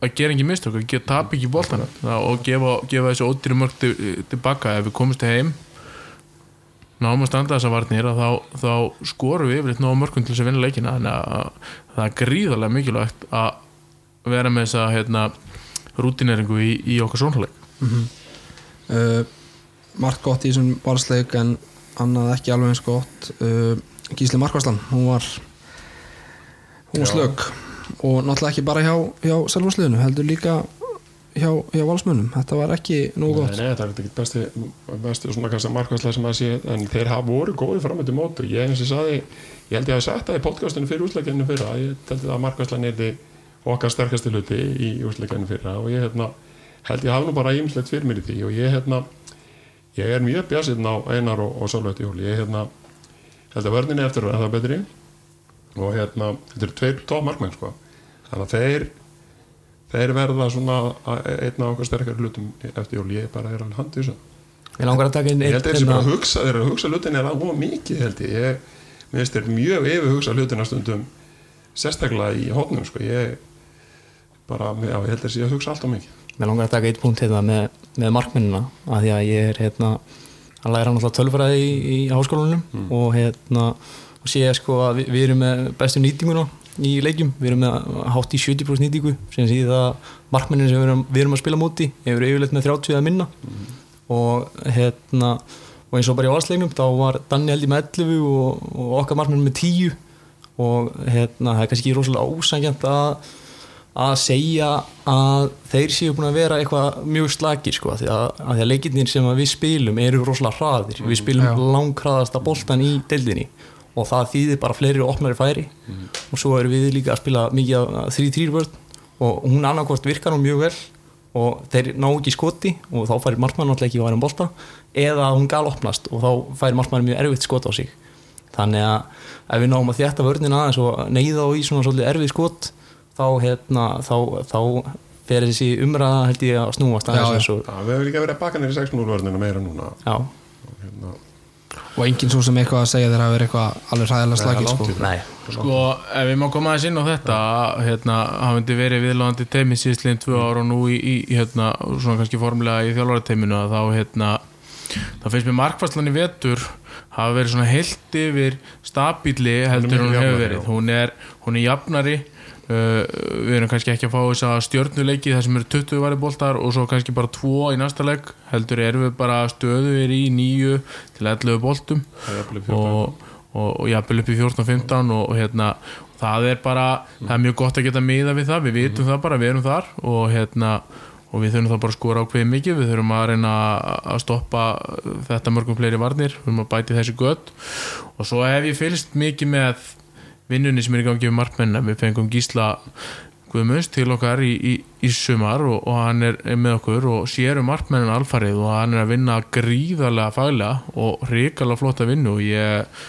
að gera ekki mistök, að geta tap ekki bóltana og gefa, gefa þessu ódýri mörg til, tilbaka ef við komumst heim náum að standa þessa varnir að þá, þá skorum við yfirleitt náum mörgum til þess að vinna leikina. Þannig að það er gríðarlega mikilvægt að vera með þessa hérna, rútineringu í, í okkar sónhleik uh, margt gott í þessum valsleik en annað ekki alveg eins gott. Uh, Gísli Markvarslan, hún var hún var slög og náttúrulega ekki bara hjá, hjá selvvarsliðinu, heldur líka hjá, hjá valsmönnum, þetta var ekki Nei, gott. Nei, það er ekki besti, besti svona kannski markværslega sem að sé en þeir hafa voru góði framöndi mótu ég eins og saði, ég held ég að sagt það í podcastinu fyrir úsleikinu fyrra, ég held að markværslan er þið okkar sterkasti hluti í úsleikinu fyrra. Og ég hérna, held ég hafa nú bara ímslegt fyrir mér í því. Og ég hérna ég er mjög bjásinn á Einar og, og Sólveit Júli, ég hérna held að vörninni eftir að það betri og hérna, þetta eru tveir tóð markmenn sko, þannig að þeir þeir verða svona að- einn af okkar sterkari hlutum eftir jól, ég bara er alveg handið þessu Ég langar að taka inn ég held að þessi hérna- bara að hugsa þeir að hugsa hlutin er að hóa mikið held ég, ég mér finnst þeir mjög yfir hugsa hlutina stundum sérstaklega í hótnum sko. ég, bara, já, ég held að að hugsa allt og mikið. Mér langar að taka eitt punkt hérna með, með markmennina að því að ég er hérna að læra náttúrulega tölfræði í, í háskólanum og hérna og sé sko að við, við erum með bestu nýtinguna í leikjum, við erum með hátt í 70% nýtingu. Sem síðan að markmennin sem við erum, við erum að spila móti hefur yfirleitt með 30 að minna. Og hérna og eins og bara í valsleiknum þá var Danni held í með 11 og, og okkar markmenn með 10 og hérna það er kannski rosalega ósækjant að að segja að þeir séu búin að vera eitthvað mjög slagir sko, því að, að því að leikinnir sem að við spilum eru rosalega hraðir, við spilum Já. langkraðasta boltan í deildinni og það þýðir bara fleiri og opnari færi. Og svo erum við líka að spila mikið 3-3 vörð og hún annarkvort virkar hún mjög vel og þeir ná ekki skoti og þá færir markmann náttúrulega ekki að væra um bolta. Eða hún gal opnast og þá færir markmann mjög erfitt skot á sig. Þannig að ef við náum að þjætta vörnin aðeins og neyða á í svona svolítið erfið skot þá hérna þá, þá fer þessi umræða held ég að snúast Já, aðeins já. eins og, Já, við hefur líka verið að baka nýri 6-0 vörnina meira núna. Já, hérna, og enginn svo sem eitthvað að segja þeir hafa verið eitthvað alveg slagir langt sko. nei Sko, ef við má koma aðeins inn á þetta hérna, hafandi verið viðlóðandi teimi síðastliðin tvö ára og nú í, í hérna, svona kannski formulega í þjálfarateiminu að þá hérna, þá finnst mér markvarslan í vetur hafa verið svona heilt yfir stabíli heldur hún hefur verið. hún er, hún er jafnari uh, við erum kannski ekki að fá þess að stjörnuleiki þar sem eru 20 væri boltar og svo kannski bara 2 í næsta leik heldur erum við bara stöðuðir í 9 til 11 boltum það er jafnvel í 14. og, og, og jafnvel upp í 14-15 og, og hérna, það er bara það er mjög gott að geta miða við það. Við vitum það bara, við erum þar og hérna og við þurfum það bara að skora ákveðið mikið. Við þurfum að reyna að stoppa þetta mörgum fleiri varnir, við þurfum að bæti þessi gött og svo hef ég fylgst mikið með vinnunni sem er í gangi við markmenna, við fengum Gísla Guðmunds til okkar í, í, í sumar og, og hann er, með okkur og sérum markmennin alfarið og hann er að vinna gríðarlega faglega og hrikalega flotta vinnu. Og ég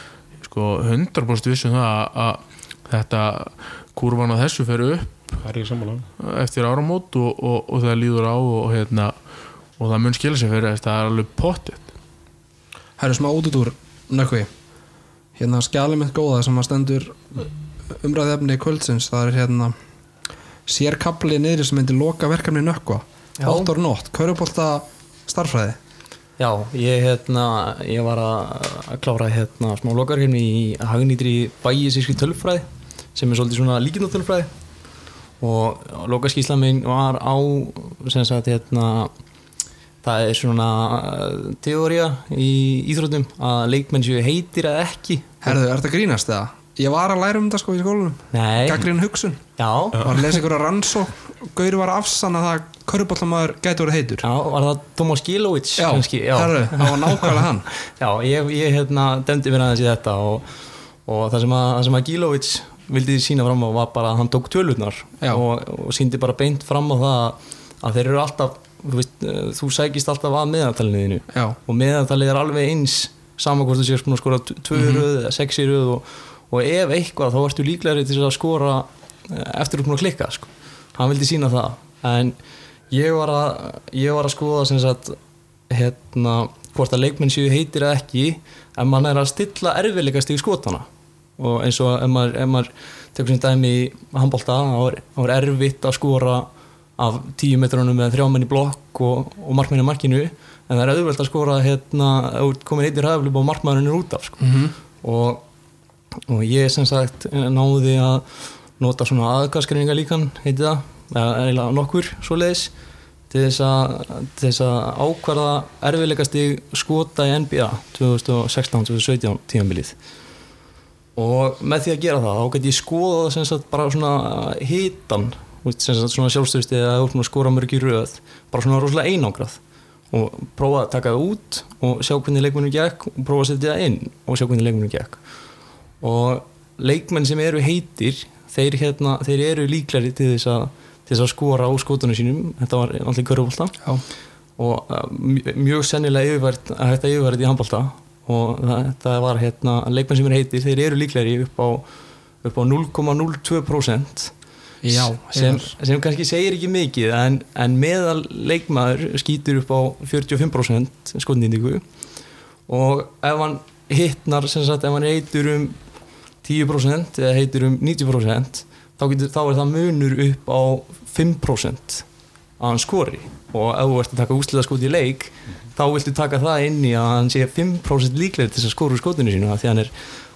sko 100% vissum það að, að þetta kurvan á þessu fer upp það er ég sammála. eftir áramót og, og, og það líður á og, hérna, og það mun skila sér fyrir þess það er alveg pottet Það eru smá útúr nökkvi hérna skjálið mitt góða sem að stendur umræði efni kvöldsins það er hérna sérkabli niðri sem myndi loka verkefni nökkva. Já. Hot or not, kaurubólta starffræði Já, ég, hérna, ég var að klára hérna, smá lokarkefni í hagnýtri bæjisíski tölfræði sem er svolítið svona líkindatölfræði. Og lokaskísla minn var á sem sagt hérna það er svona teória í íþróttum að leikmenn séu heitir eða ekki. Herðu, er þetta grínast eða? Ég var að læra um þetta sko í skólanum. Nei, Gaggrín hugsun. Já, Var að lesa ykkur að rannsók Gauri var að afsanna það að kaurubóltamæður gæti verið heitur. Já, var það Tomas Gilovic Já, já. herðu, það var nákvæmlega hann. [laughs] Já, ég, ég hérna demdi mér aðeins í þetta og, og það sem að, það sem að Gilovic vildi sína fram á var bara að hann tók tölurnar Já. og, og síndi bara beint fram á það að þeir eru alltaf þú, veist, eh, þú sækist alltaf að Já, og meðantalið er alveg eins saman hvort þú séu sko að skora t- tvö Mhm. röð eða sex í röð og, og ef eitthvað þá ertu líklegri til að skora eh, eftir að klikka sko. hann vildi sína það en ég var að, ég var að skoða sem sagt hérna, hvort að leikmenn séu heitir eða ekki en mann er að stilla erfiðleikast í skotana og eins og ef maður, ef maður tekur sem dæmi í handbólta þá þá er erfitt að skora af tíu metrunum með þrjámenn í blokk og, og markmenn í markinu en það er auðvelt að skora hérna, komin eitt í ræðaflip og markmæðurinn er út af sko. Mhm. og, og ég sem sagt náði að nota svona aðgaskreininga líkan heiti það, eða nokkur þess að, til þess að ákvarða erfiðleikasti skota í NBA 2016-2017 tímanbilið og með því að gera það þá get ég skoða sem sagt bara svona hitan svona sjálfstöðusti eða út með að skora mörg í röð bara svona rosalega einangrað. Og prófa að taka það út og sjá hvernig leikmennu gekk og prófa að setja það inn og sjá hvernig leikmennu gekk. Og leikmenn sem eru heitir þeir, hérna, þeir eru líklari til þess að, til þess að skora á skotunum sínum. Þetta var alltaf körfbólta já, og uh, mj- mjög sennilega yfirvært að þetta yfirvært í handbólta og það var hérna leikmenn sem eru heitir, þeir eru líklari upp á, á 0,02% já sem, sem kannski segir ekki mikið en, en meðal leikmaður skýtur upp á 45% skotnýtingu og ef hann hittnar sem sagt ef hann heitur um 10% eða heitur um 90% þá, getur, þá er það munur upp á 5% að hann skori. Og ef þú ert að taka úsliða skot í leik þá viltu taka það inn í að hann sé 5% líklegir til þess að skora úr skotinu sínu því hann er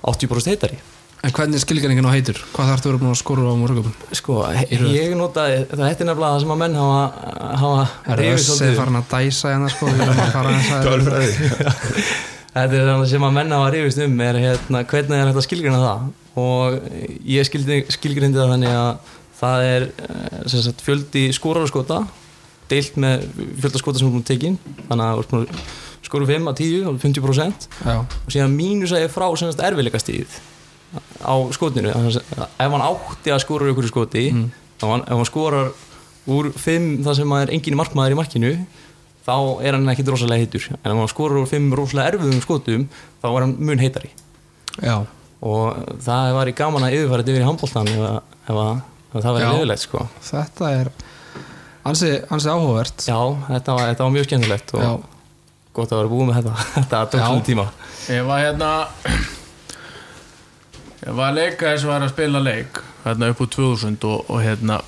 80% heitari En hvernig er skilgæningin á heitur? Hvað þarf þú að vera að skora á morgöpun? sko, ég notaði það þetta er nefnilega það sem að menn hafa, hafa Er um. farin að dæsa hérna sko Við erum að fara aðeins að Tölfræði. [laughs] Þetta er það sem að menna var rifist um er hérna, hvernig er þetta skilgrina það? Og ég skilgrindi það þannig að það er eh, sem sagt, fjöldi skórarskota deilt með fjölda skota sem er búin tekin þannig að þú ert skoru 5 að 10 og 50% Já, og síðan mínus að ég frá sem sagt, erfiðleikastíð á skotinu að ef hann átti að skora ykkur skoti Mm. ef, hann, ef hann skorar úr 5 það sem er engin markmaður í markinu þá er hann ekki rosalega heitur en ef hann skorar úr 5 rosalega erfiðum skotum þá er hann mun heitari já, og það var í gaman að yfirfæra þetta yfir í handbóltan ef, að- ef, að- ef það verið Já. liðilegt sko. þetta er ansi, ansi áhugavert já, þetta var, þetta var mjög skemmtilegt og Já. gott að vera búið með þetta [laughs] þetta tók Já. svona tíma Ég var hérna var að leika þess að var að spila leik hérna upp á 2000 og, og hérna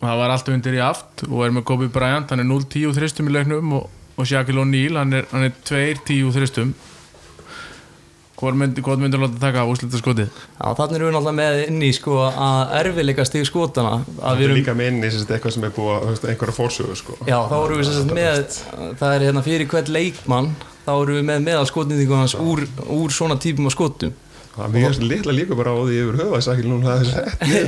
það var allt undir í aft og er með Kobe Bryant, hann er 0-10 þristum í leiknum og, og Shaquille O'Neal, hann er, hann er 2-10 þristum Hvor myndi, hvað myndir láta taka úslita skotið? Já, þannig erum við náttúrulega með inn í sko að erfiðleika stig skotana að Það við er erum, líka með inn í eitthvað sem er búið að einhverja fórsögu sko. já, þá erum við sagt með það er hérna fyrir hvern leikmann þá erum við með meðal skotnýtingu hans úr, úr svona típum af skotum Það er mjög litla líka bara á því yfir höfa þess að núna það er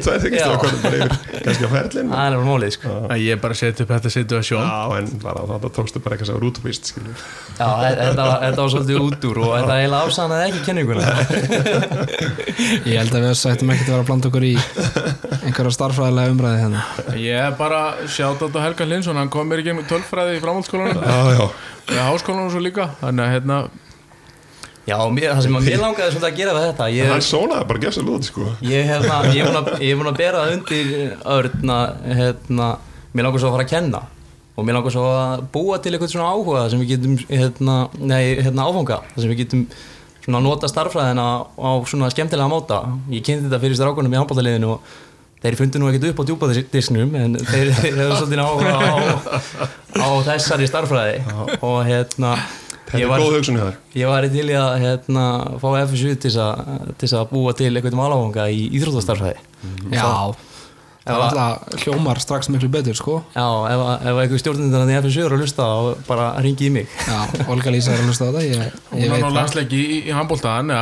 það er ekki Já. stráð bara yfir kannski á ferlinn það er alveg málið sko. Að ég bara seti upp þetta situasjón Já, en bara þetta tókstu bara eitthvað sem var útupist skilur Já, þetta var, þetta var svolítið út úr og þetta eiginlega afsannaði ekki kenninguna [laughs] Ég held að við sættum ekki að vera að blanda okkur í einhverja starffræðilega umræði hérna. Ég er bara sjátt á Helga Linsson hann kom mér ekki með tölfræði í framhaldsskólanum Já, að hérna mér, það sem að mér [laughs] langaði svolítið að gera við þetta ég, hann sónaði bara gefst að lúti sko. Ég, hérna, er að, ég er búin að bera það undir örn að hérna, mér langar svo að fara að kenna. Og mér langar svo að búa til eitthvað svona áhuga sem við getum hérna, nei, hérna áfanga sem við getum svona nota starffræðina á svona skemmtilega máta. Ég kynnti þetta fyrir strákunum í handbóltaliðinu og þeir fundu nú ekkert upp á djúpadisnum en þeir [laughs] hefur svolítið áhuga á, á þessari starffræði og hérna Þetta er góð hugsun í þar Ég var til í að hérna, fá FSU til þess að, til þess að búa til eitthvað um alávanga í íþróttastarfræði. Já, það er alltaf hljómar strax miklu betur sko. Já, ef, ef eitthvað stjórnindar í FSU eru að lusta og bara ringi í mig. Já, Olga Lísa er að hlusta á þetta Ég, hún ég veit það. landsleiki í, í handbóltaðan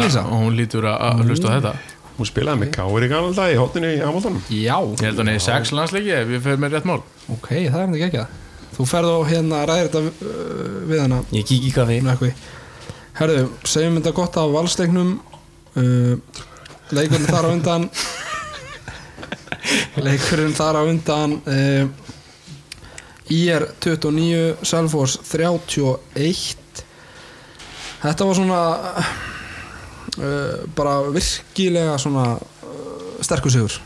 Lísa? og hún lítur að, hlusta á þetta. Hún spilaði með í gamla dag í hóttinu í Hamiltonum Já, ég held að hún er sex landsleiki ef ég fer með rétt mál. Ok, það er þetta ekki ekki Þú ferð á hérna að ræðir þetta uh, við hana. Ég kík í kaffi. Herðu, segjum þetta gott af valsleiknum uh, Leikurinn þar á undan. [laughs] Leikurinn þar á undan uh, IR 29 Selfors 31 Þetta var svona uh, bara virkilega svona uh, sterkur sigur.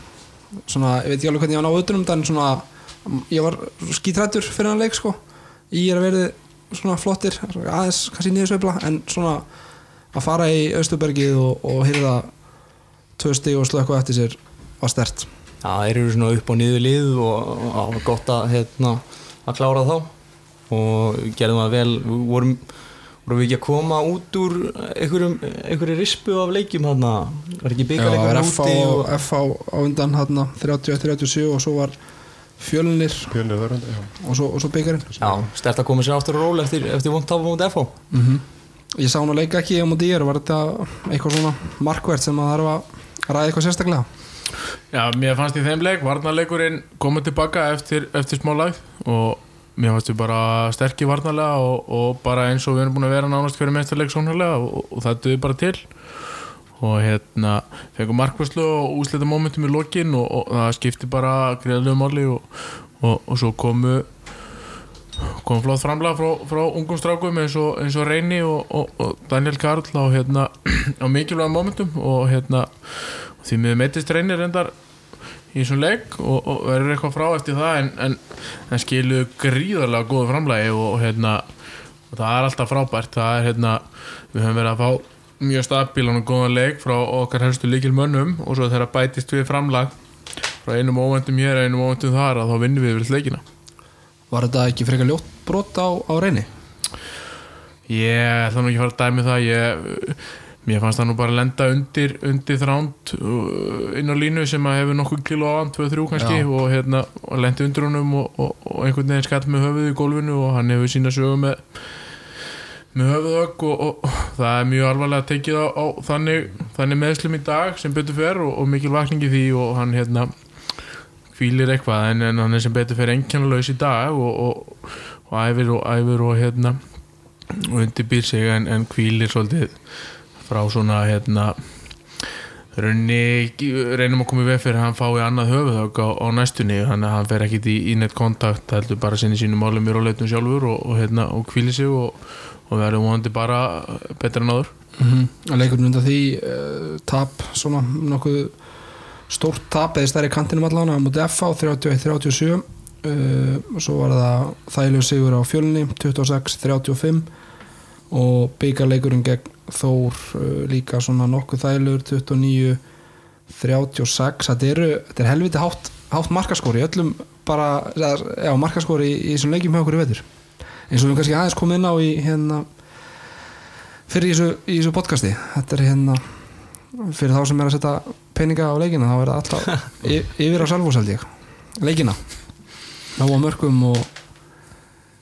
Svona, ég veit ekki alveg hvernig ég var að ná utanum en svona, ég var skítrættur fyrir hann leik sko. Í er að verði svona flottir aðeins kannski niðursveifla en svona að fara í Östubergið og, og hýrða tvö stig og slökku eftir sér var stert. Já, þeir eru svona upp og niður lið og, það var gott að, hérna, að klára þá. Og gerðum það vel vorum, vorum við ekki að koma út úr einhverju rispu af leikjum hann var ekki var FH, úti og, FH á undan hann 31-37 og svo var já. Og svo, svo byggarinn Já, stert að koma sér aftur og ról eftir, eftir vond tafa mútið FH mm Ég sá hann að leika ekki á mútið ég var þetta eitthvað svona markvert sem að þarf að ræða eitthvað sérstaklega? Já, mér fannst í þeim leik, varnarleikurinn komið tilbaka eftir, eftir smá lag og mér fannst við bara sterkir varnarlega og, og bara eins og við erum búin að vera nánast meðstarleik sónarlega og, og það duði bara til og hérna fengum markværslu og úslita momentum í lokin og, og það skipti bara greiðlega máli og, og, og svo komu kom flott framlega frá, frá ungum strákum eins og, eins Reyni og, Daniel Karl á, hérna, [clears throat] á mikilvægum momentum og hérna því miður meittist Reyni reyndar í þessum leik og, verður eitthvað frá eftir það en, en, en skilu gríðarlega góðu framlagi og, hérna það er alltaf frábært. Það er hérna, við höfum verið að fá mjög stabílan og góðan leik frá okkar helstu líkil mönnum og svo þegar bætist við framlag frá einum óvendum hér einum óvendum þar að þá vinnum við yfir leikina Var þetta ekki frekar ljótt brot á, á reyni? Ég ætla nú ekki að fara að dæmi það ég, Mér fannst það nú bara að lenda undir, undir þránd uh, inn á línu sem að hefur nokkuð kilo á 2-3 kannski Já. og, hérna, og lendi undir honum og, og, og einhvern veginn skall með höfuð í gólfinu og hann hefur sína sögu með með höfuðögg og, og, og það er mjög alvarlega tekið á, á þannig, þannig meðslum í dag sem betur fer og, og mikil vakning í því og hann hérna hvílir eitthvað en, en hann er sem betur fer engjannlaus í dag og, æfir og æfir og hérna og undirbýr sig en, en hvílir svolítið frá svona hérna raunni, reynum að koma í veg fyrir að hann fái annað höfuðhögg á, á næstunni. Þannig að hann fer ekkit í, í neitt kontakt heldur bara sinni sínum málum í róleitum sjálfur og, hérna, og hvíli sig og, og verður vonandi bara betra en áður. Mm -hmm. Leikurinn undan því uh, tap svona nokkuð stórt tap eða stærri kantinum allan á mútið FH 31-37 uh, og svo var það þægilegu sigur á fjölni 26-35 og byggarleikurinn gegn Þór uh, líka svona nokkuð þægilegur 29-36 þetta, eru, þetta er helviti hátt, hátt markaskóri öllum bara, já markaskóri í, í þessum leikjum hjá okkur í vetur eins og við kannski aðeins komið inn á í hérna fyrir í þessu, í þessu podcasti. Þetta er hérna fyrir þá sem er að setja peninga á leikina þá er það alltaf [laughs] yfir á ég. Leikina. Ná á mörgum og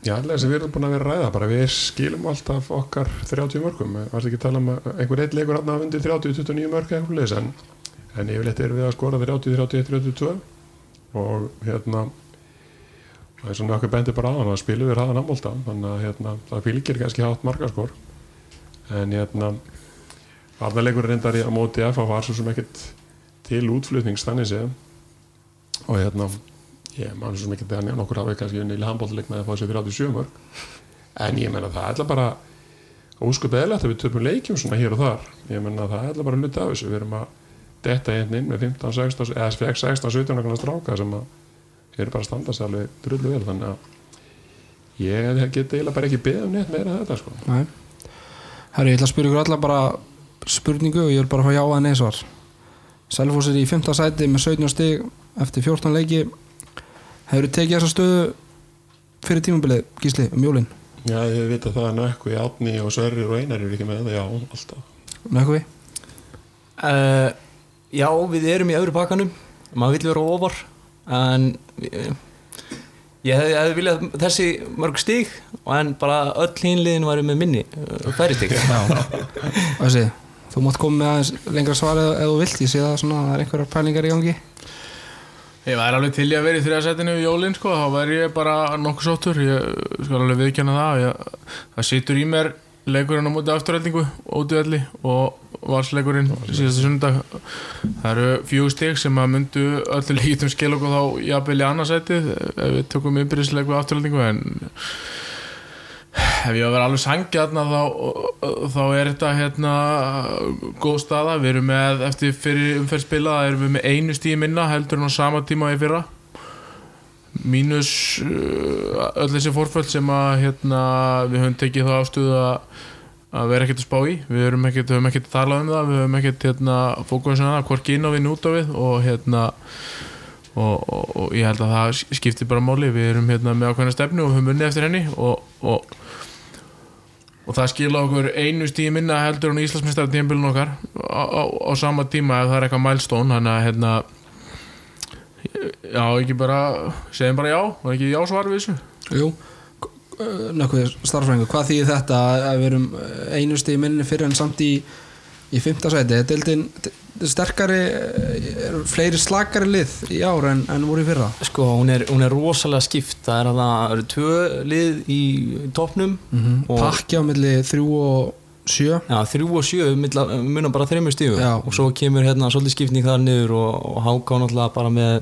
Já, allega sem við erum búin að vera að ræða bara við skilum alltaf okkar 30 mörgum, varst ekki að tala um að einhver eitt leikur hann að undir 30-29 mörg en, en yfirleitt erum við að skora 30-31-32 og hérna það er svona okkur bendir bara á hann að spilum við hraðan ammólta þannig að hérna, það fylgir kannski hátt markaskor en hérna varnarleikur reyndar í að móti F var svo sem ekkert til útflutnings þannig séð. Og hérna ég man svo sem ekkert að nefna okkur hafa kannski unni í handbólleik með að fá sér 37 mörg en ég menna það er alltaf bara óskup eðlert að við töpum leikjum svona hér og þar. Ég menna það er alltaf bara hluti af þessu. Við erum að detta hérna inn með 15, 16 eða 16, 17 okkur stráka sem að eru bara að standa sér alveg drullu vel þannig að ég get eiginlega bara ekki beðið um neitt meira þetta sko Nei. Herri, ég ætla að spyrja ykkur alla bara spurningu og ég vil bara fá já að neysvar Selfoss er í 5. sæti með 17 stig eftir 14 leiki hefur þið tekið þessa stöðu fyrir tímabilið, Gísli, um jólin Já, ég veit að það er nökku í átni og sörrir og einar eru ekki með það, já, alltaf Nökku við? uh, Já, við erum í öðru pakkanum maður vill vera ofar en ég hefði, hefði viljað þessi mörg stíg en bara öll hinliðin væri með minni uh, færi stíg Þessi, þú mátt koma með aðeins lengra svar eða, þú vilt, ég sé það svona að það er einhverjar pælingar í gangi. Ég væri alveg til í að vera í þriðasætinu við jólinn sko, þá væri ég bara nokkuð sóttur. Ég skal alveg viðkjanna það ég, það situr í mér leikurinn á móti afturhaldingu, óduðalli og valsleikurinn síðasta sundag það eru fjögur stig sem að myndu öllu líkitum skil okkur þá jafnvel í annarsætið ef við tökum ymbirðisleiku afturhaldingu en ef ég að vera alveg sangjarna þá, þá er þetta hérna góð staða, við erum með eftir fyrir umferð spila, erum við með einu stíð minna heldur en á sama tíma í fyrra. Mínus uh, öll þessi fórföll sem að hérna, við höfum tekið þá afstöðu að að vera ekkert að spá í. Við höfum ekkert, höfum ekkert að tala um það. Við höfum ekkert hérna, fókusin að það hvorki inn á við út á við og hérna og, og, og ég held að það skiptir bara máli. Við erum hérna með ákveðna stefnu og höfum unnið eftir henni og, og og það skila okkur einu stíð minna heldur en Íslandsmeistar tímbilun okkar á, á, á sama tíma ef það er eitthvað milestone. Þannig að hérna já, ekki bara segjum bara já, var ekki já svar við þessu. Jú, nökkuð starfræðingu, hvað þýðir þetta að við erum einu stig minni fyrir en samt í í fymta sæti, deildin sterkari, er fleiri slakari lið í ár en, en voru í fyrra? Sko, hún er, hún er rosalega skipt. Það er að það eru tvö lið í topnum og pakki á milli þrjú og sjö. Já, þrjú og sjö munar bara þreymur stígu Já. og svo kemur hérna svolítið skipning þar niður og, og háká náttúrulega bara með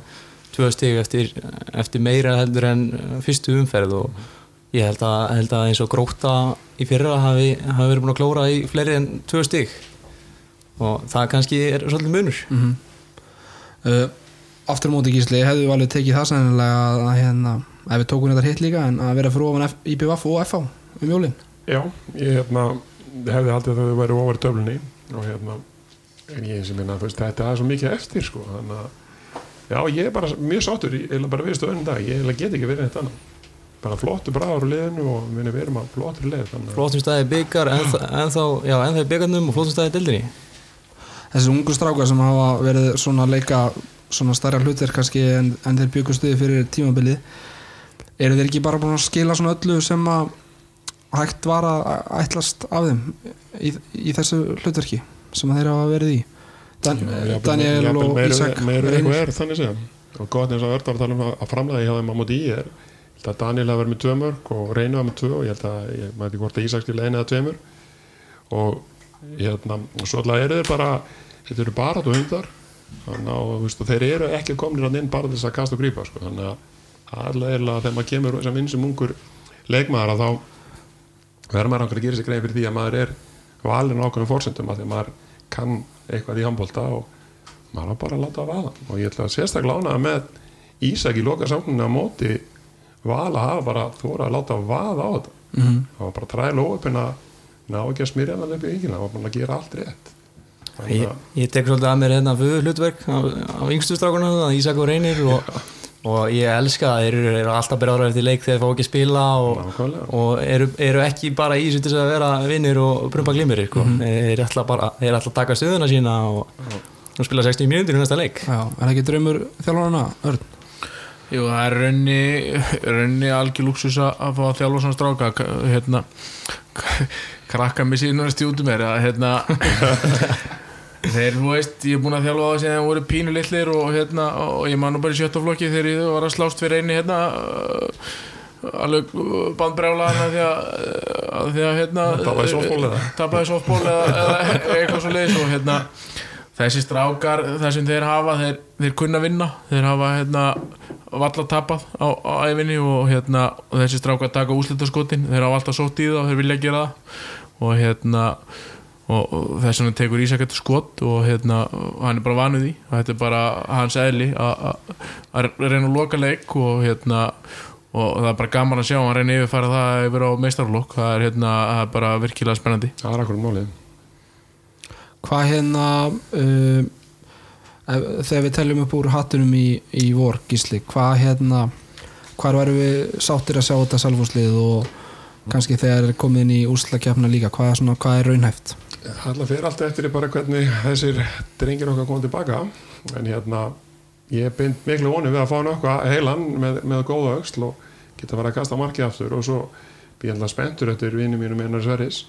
tvö stíg eftir, eftir meira heldur en fyrstu umferð og ég held að, held að eins og gróta í fyrra hafi, hafi verið búin að klóra í fleiri en tvö stíg og það kannski er svolítið munur. Mm uh, aftur móti gísli hefðu við alveg tekið það sennilega að, að hérna, ef við tókum þetta hitt líka en að vera fyrir ofan IPVF og FH um jólin? Já, ég hérna, hefði haldið að þau væri ofar döflunni og hérna en ég sem minna, þetta er svo mikið eftir sko, þannig að Já, ég er bara mjög sáttur ég er bara við stöðunum dag, ég get ekki verið þetta annað bara flottu bragur úr liðinu og við erum að flottur lið þannig að flottum staði byggar en, en þá, já, en það er byggarnum og flottum staði dildinni þessi ungu strákar sem hafa verið svona að leika svona starra hlutir kannski en, en þeir byggustuði fyrir tímabilið eru þeir ekki bara búin að skila svona öllu sem að hægt var að ætlast af þeim í, í þessu hlutverki sem að þeir hafa verið í? Dan, Jafnvel- Daniel og Ísak Reynir. eitthvað er þannig séð. Og gott eins og Örd var að tala um að framlega hjá þeim á móti í er ég held að Daniel hafa verið með tvö mörg og Reynir var með tvö og ég held að ég maður ekki hvort að Ísak skilja einu eða tveimur og hérna og svo alltaf eru þeir bara þetta eru bara þú hundar. Þannig að þú veist, þeir eru ekki komin inn bara til þess að kasta og grípa sko. þannig að allavega þegar maður kemur sem vinsum ungur leikmaður að þá verður maður okkur að gera sér greið fyrir því að maður er valin ákveðum fórsendum að því að maður kann eitthvað í handbólta og maður bara láta að vaða. Og ég ætla að sérstaklega lánaða með Ísak í loka á móti vala að hafa bara þóra að láta að vaða á þetta Mhm. það var bara að træla óöpinn að ná ekki að smyrja hann upp í yngina það var bara að gera allt rétt þannig ég, ég tek svolítið að mér hérna fyrir hlutverk á, á yngstu strákunum, Ísak og Reynir og, og ég elska að þeir eru, eru alltaf byrjaður eftir leik þegar þeir fá ekki að spila og, og eru, eru ekki bara í þess að vera vinnir og brumpa glimir sko. Mhm. þeir ætla bara þeir ætla að taka stöðuna sína og, og spila 60 mínútur í næsta leik Já, er það ekki draumur þjálfarana, Örn? Jú, það er raunni, raunni algjör luxus að fá að þjálfa svona stráka. Hérna krakka mig síðan að stjúti mér að hérna [laughs] þeir, þú veist, ég er búin að þjálfa það sem þeir voru pínu litlir og hérna og ég man nú bara í sjötta flokki þegar ég var að slást fyrir eini hérna alveg bandbrjálaðan því að, því að hérna Tapaði eða, eða eitthvað svo leiðis og hérna þessi strákar, það sem þeir hafa þeir, þeir kunna vinna, þeir hafa hérna valla tapað á, á æfinni og hérna, og þessi strákar taka úslitaskotin, þeir hafa alltaf sótt í það og þeir vilja gera það. Og hérna og, og þess vegna tekur Ísak þetta skot og hérna, hann er bara vanuð í og þetta er bara hans eðli að reyna að loka leik hérna og það er bara gaman að sjá hann reyna yfirfæra það yfir á er hérna, það er bara virkilega spennandi. Það er akkur um málið Hvað hérna uh, þegar við teljum upp úr hattunum í, í vor gísli, hvað hérna hvar varum við sáttir að sjá þetta salfúslið og kannski þegar er komið inn í úrslakefna líka, hvað er, svona, hvað er raunhæft? Það fyrir alltaf eftir í bara hvernig þessir drengir okkar koma tilbaka en hérna ég bind miklu vonið við að fá nokkuð heilan með, með góða auksl og geta verið að kasta markið aftur. Og svo býð alltaf spenntur eftir vinnu mínu með Einar Sverris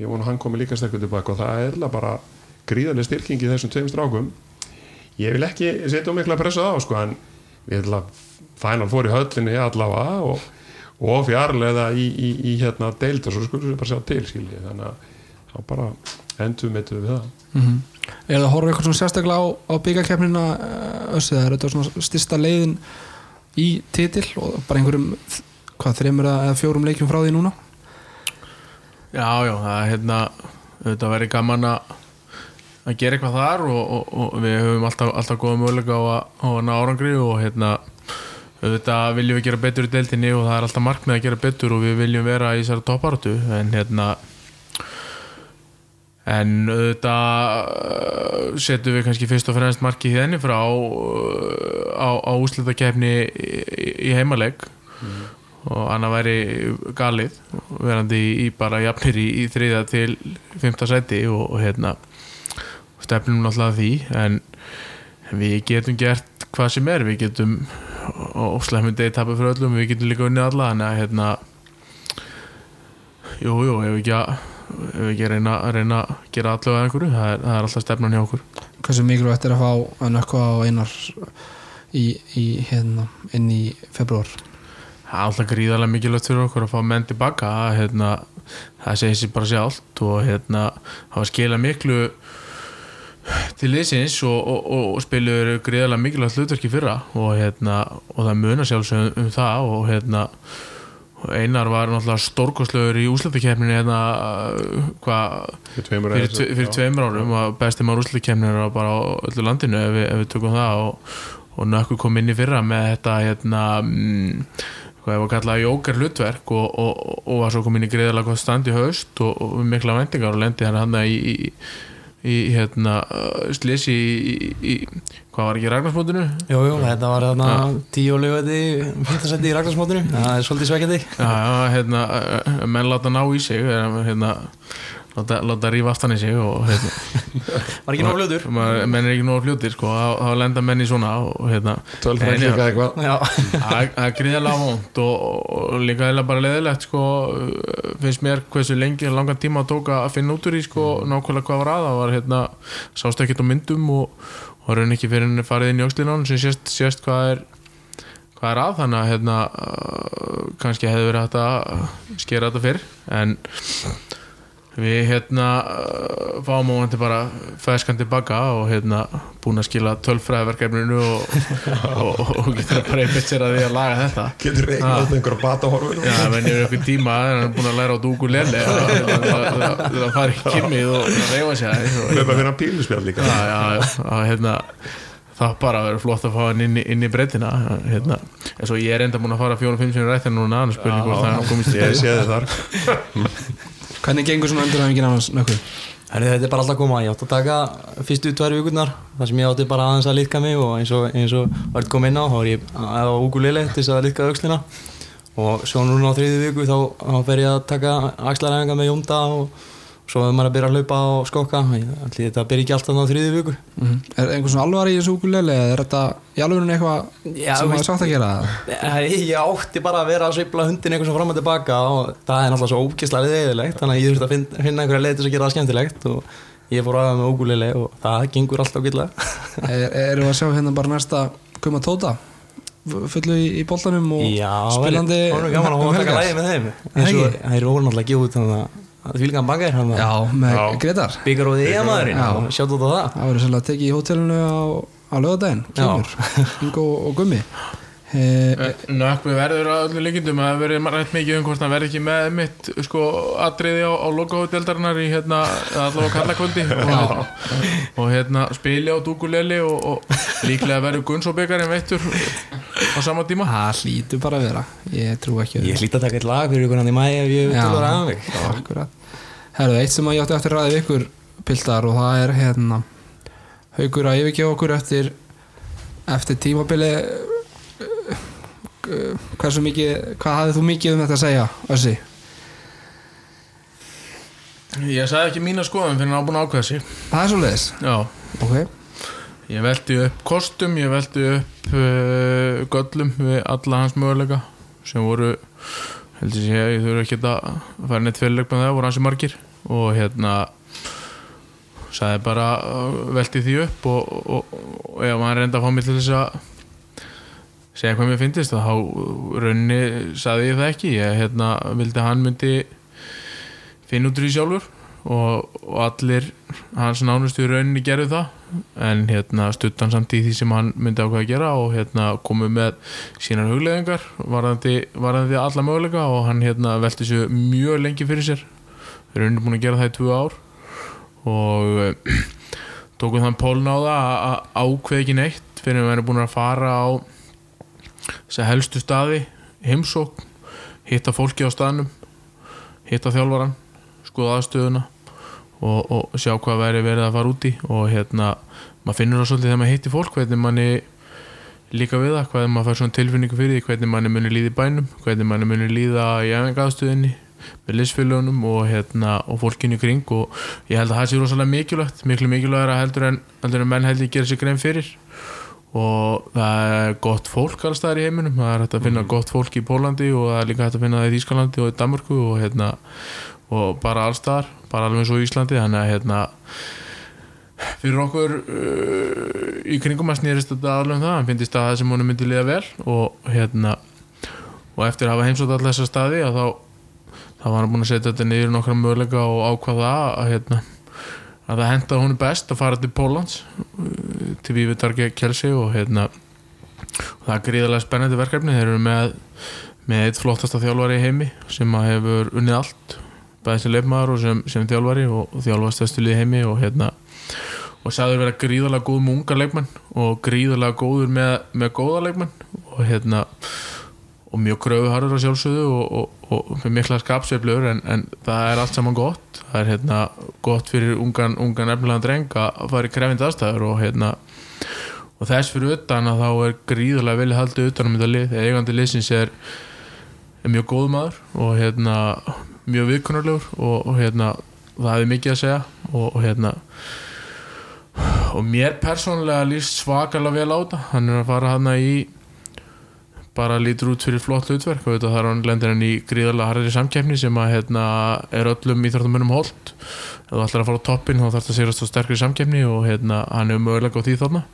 ég vona að hann komi líka sterkur tilbaka og það er bara gríðarlega styrking í þessum tveim strákum. Ég vil ekki setja um mikla pressa á sko en við ætla fænal fór í höllinni allavega og, og fjarlæða í, í, í hérna deild og svo skulum við bara sjá til skilji. Þannig að þá bara endur meituð við það. Mm Er það að horfa eitthvað svona sérstaklega á, á byggakefnina össið, er þetta svona styrsta leiðin í titil og bara einhverjum hvað, þreymur eða fjórum leikjum frá því núna? Já, já, það er hérna þetta verið gaman að að gera eitthvað þar og, og, og við höfum alltaf, alltaf góða möguleika á á að ná árangri og hérna auðvitað viljum við gera betur í deildinni og það er alltaf markmið að gera betur og við viljum vera í þessari topparötu en hérna en auðvitað uh, setjum við kannski fyrst og fremst markið henni frá uh, á, á úslitakefni í, í heimaleg og annað væri galið verandi í, bara jafnir í, í þriða til fymta sæti og, og hérna stefnum náttúrulega því en við getum gert hvað sem er við getum og slemmum degi tapið fyrir öllum við getum líka unnið alla þannig að hérna jú, jú, ef ekki að ef ekki að reyna, að reyna að gera allavega einhverju, það er, það er alltaf stefnan hjá okkur Hversu mikilvægt er að fá að nökka á einar í, í hérna inn í februar? Það er alltaf gríðarlega mikilvægt fyrir okkur að fá menn tilbaka hérna, það segir sér bara sjálft og hérna, það var skila miklu til liðsins og, og, og, og spilur gríðarlega mikilvægt hlutverki fyrra og, hérna, og það munar sjálfsögum um það og hérna og Einar var náttúrulega stórkostlögur í úslutakefninu hérna fyrir tve, fyrir tveimur árum og besti maður úslutakefninu er bara á öllu landinu ef ef við tökum það og, og nökku kom inn í fyrra með þetta hérna mm, hvað hefur kallað jóker hlutverk og, og, og var svo komin í greiðalega gott stand í haust og, og mikla vendingar og lendi hann hann í, í, í hérna slisi í, í, hvað var ekki Ragnarsmótinu Jú, jú, þetta var þarna tíu og lögði fyrstasetti í Ragnarsmótinu það er svolítið sveikjandi já, hérna, eh, menn láta ná í sig hérna, láta, láta rífa aftan í sig og hérna. Var ekki nóg fljótur? Menn er ekki nóg fljótir sko, þá lenda menn í svona og hérna. Það er- það gríðarlega vond og, og líka eða bara leðilegt sko, finnst mér hversu lengi langan tíma að tóka að finna út úr í sko, nákvæmlega hvað var að það var hérna, sást ekkert á myndum og, og raun ekki fyrir henni farið inn í öxlinán sem sést, sést hvað er hvað er að. Þannig að hérna, kannski hefði verið hægt að skera þetta fyrr en við hérna uh, fáum á hann bara feskan tilbaka og hérna búin að skila tölfræðverkefninu [laughs] og, og, og, og getur bara einmitt sér að því að laga þetta. Getur reiknað út einhverja batahorfur? Já, menn yfir einhver tíma en hann er búin að læra á dúkulele það fari í kimmið og reyfa sér Við fyrir að píluspjall líka. Já, já, að, hérna, það bara verður flott að fá hann inn, í- inn í breytina hérna, en svo ég er enda búin að fara fjórum-fimm sinni rættin núna, annars spurning hvort það komist Ég í sé þið þar [laughs] Hvernig gengur svona endurhæfingin annars nökkuð? Herri, þetta er bara alltaf að koma, ég átti að taka fyrstu tvær vikurnar, þar sem ég átti bara aðeins að liðka mig og eins og, og var kom inn á, þá var ég á úkulele til þess að liðka aukslina og svo núna á þriði viku þá, fer ég að taka axlaræfinga með jónda og svo er maður að byrja að hlaupa og skokka, allir þetta byrja ekki alltaf á þriði viku. Mm Er einhver svona alvar í þessu ukulele eða er þetta í alvegurinn eitthvað Já, sem maður er sátt að gera? Ég átti bara að vera að sveifla hundin eitthvað svo fram og tilbaka og það er náttúrulega svo ókislega leðilegt þannig að ég þurfti að finna, finna einhverja leið til að gera það skemmtilegt og ég fór aðeins með ógúlili og það gengur alltaf gillega [laughs] Er, erum við að sjá hérna bara næsta Guma Tóta fullu í, í boltanum og Já, spilandi Það er gaman að um hóða að taka lægi með þeim Það eins og ekki? Það er ólega náttúrulega að það fylgja hann Já, með Já. Gretar byggar og því eigamæðurinn Já. og sjátt út á það Það verður svolítið að tekið í hótelinu á, á lögadaginn Já. Kemur, Ingo og Gummi e, Nökkvi verður að öllu líkindum? Að verður rætt mikið um hvort hann verður ekki með mitt sko atriði á, á logohóteldarinnar í hérna allavega kallakvöldi og, og hérna spili á dúkuleli og, og líklega verður Gunnsobyggarinn veittur á sama tíma. Það hlýtur bara að vera. Ég trú ekki Ég hlýtt að taka eitt lag fyrir ykkur hann í mæ ef ég Já. til að ræða mig Akkurat. Herðu, eitt sem að ég átti eftir að ræða við ykkur piltar og það er hérna haugur að yfirgefa okkur eftir eftir tímabili hversu mikið hvað hafðið þú mikið um þetta að segja Össi? Ég sagði ekki mína skoðum fyrir að ákveða sig. Það er svo leiðis Já, Ok, ég velti upp kostum, ég velti upp uh, göllum við alla hans möguleika sem voru heldur ég, ég þurfa ekki að fara neitt fyrirleik með það, voru hansi margir. Og hérna sagði bara, uh, velti því upp og, og, og ef hann reynda að fá mig til þess að segja hvað mér finnist þá raunni sagði ég það ekki. Ég hérna, vildi að hann myndi finna út úr því sjálfur og, og allir hans nánustu í rauninni gerðu það. En hérna stutt hann samt í því sem hann myndi ákveða að gera og hérna komu með sínar hugleðingar varðandi, varðandi alla möguleika og hann hérna velti sér mjög lengi fyrir sér. Við erum rauninni búin að gera það í tvö ár og eh, [clears throat] tókum þann pólun á það að- ákveða ekki neitt fyrir að við erum búin að fara á þess helstu staði heimsókn, hitta fólki á staðnum hitta þjálfaran skoða aðstöðuna og, og sjá hvað væri verið að fara út í og hérna, maður finnur það svolítið þegar maður hitti fólk hvernig manni líka við það, hvernig maður fær svona tilfinningu fyrir því hvernig manni muni líða í bænum hvernig manni muni líða í æfingaðstöðinni með liðsfélagunum og, hérna, og fólkinu kring og ég held að það sé rosalega mikilvægt miklu mikilvægara heldur en, heldur en menn heldur gera sér grein fyrir og það er gott fólk alls staðar í heiminum. Það er hægt að finna gott fólk í Pólandi og það er líka hægt að finna það í Þýskalandi og í Danmörku og, hérna, og bara alls staðar bara alveg og í Íslandi. Þannig að hérna, fyrir okkur uh, í kringum að snýrist þetta alveg um það. Hann finnst staða sem honum myndi liða vel og hérna og eftir að hafa heimsótt allar þessar staði að þá þá var hann búin að setja þetta niður nokkra möguleika og ákvaða að hérna að það henda honum best að fara til Pólans til Vívitarge Kjelsi og hérna og það er gríðarlega spennandi verkefni. Þeir eru með með eitt flottasta þjálfari í heimi sem að hefur unnið allt bæðið sem leifmaður og sem, sem þjálfari og, og þjálfast þessu lið í heimi og hérna og sagður vera gríðarlega góð með unga leikmenn og gríðarlega góður með, með góða leikmenn og hérna og mjög kröfuharður á sjálfsögðu og, og, og, mikla skapsveiflur en, en það er allt saman gott. Það er hérna gott fyrir ungan, ungan efnilegan dreng að fara í krefindi aðstæður og hérna og þess fyrir utan að þá er gríðulega vilja haldið utan um þetta lið. Eigandi liðsins er, er mjög góð maður og hérna mjög viðkunnarlegur og, hérna það hefði mikið að segja og, hérna og mér persónulega líst svakalega vel á þetta. Hann er að fara hana í bara lítur út fyrir flott hlutverk. Og þetta þar hann lendir hann í gríðarlega harðri samkeppni sem að hérna er öllum íþróttamönnum holt ef þú ætlar að fara á toppin þá þarf það að sigrast á sterkri samkeppni og hérna hann hefur mögulega á því þarna.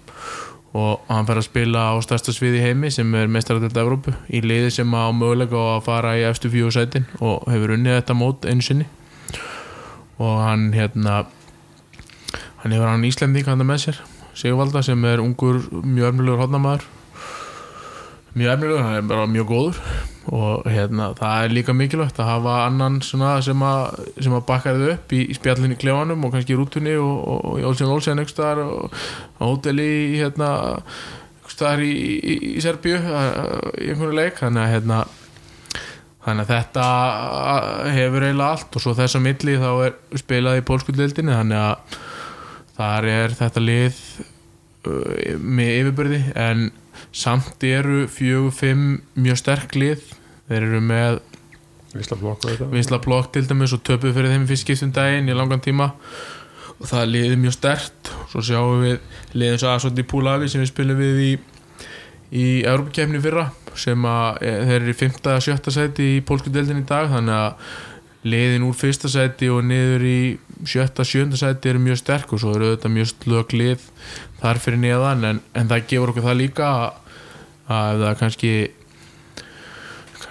Og hann fer að spila á stærsta sviði heimi sem er mestaradelt Evrópu í liði sem á mögulega að fara í efstu fjóðu sætin og hefur unnið þetta mót einu sinni. Og hann hérna hann hefur hann Íslending hann með sér Sigvalda sem er ungur mjög örmulegur hodnamaður mjög efnilegur, hann er bara mjög góður. Og hérna, það er líka mikilvægt að hafa annan svona sem að, sem að bakka þið upp í, í spjallinni klefanum og kannski í rútunni og, í Olsen Olsen einhvers staðar og á hóteli í hérna einhvers staðar í, í, í Serbíu í einhvern leik. Þannig að hérna þannig að þetta hefur eiginlega allt. Og svo þess að milli þá er spilað í pólskuldildinni þannig að þar er þetta lið uh, með yfirbyrði en samt eru fjögur, fimm mjög sterk lið þeir eru með Vísla blokk og þetta vinsla blokk til dæmis og töpuð fyrir þeim fyrst skiptum daginn í langan tíma og það liðið mjög stert svo sjáum við liðið eins og Asot í Púlavi sem við spilum við í í Europakefni fyrra sem að e, þeir eru í 5. að 7. sæti í pólsku deildin í dag þannig að liðin úr fyrsta sæti og niður í 7. 7. sæti eru mjög sterk og svo eru þetta mjög slög lið þar fyrir neðan en, en það gefur okkur það líka að, að ef það er kannski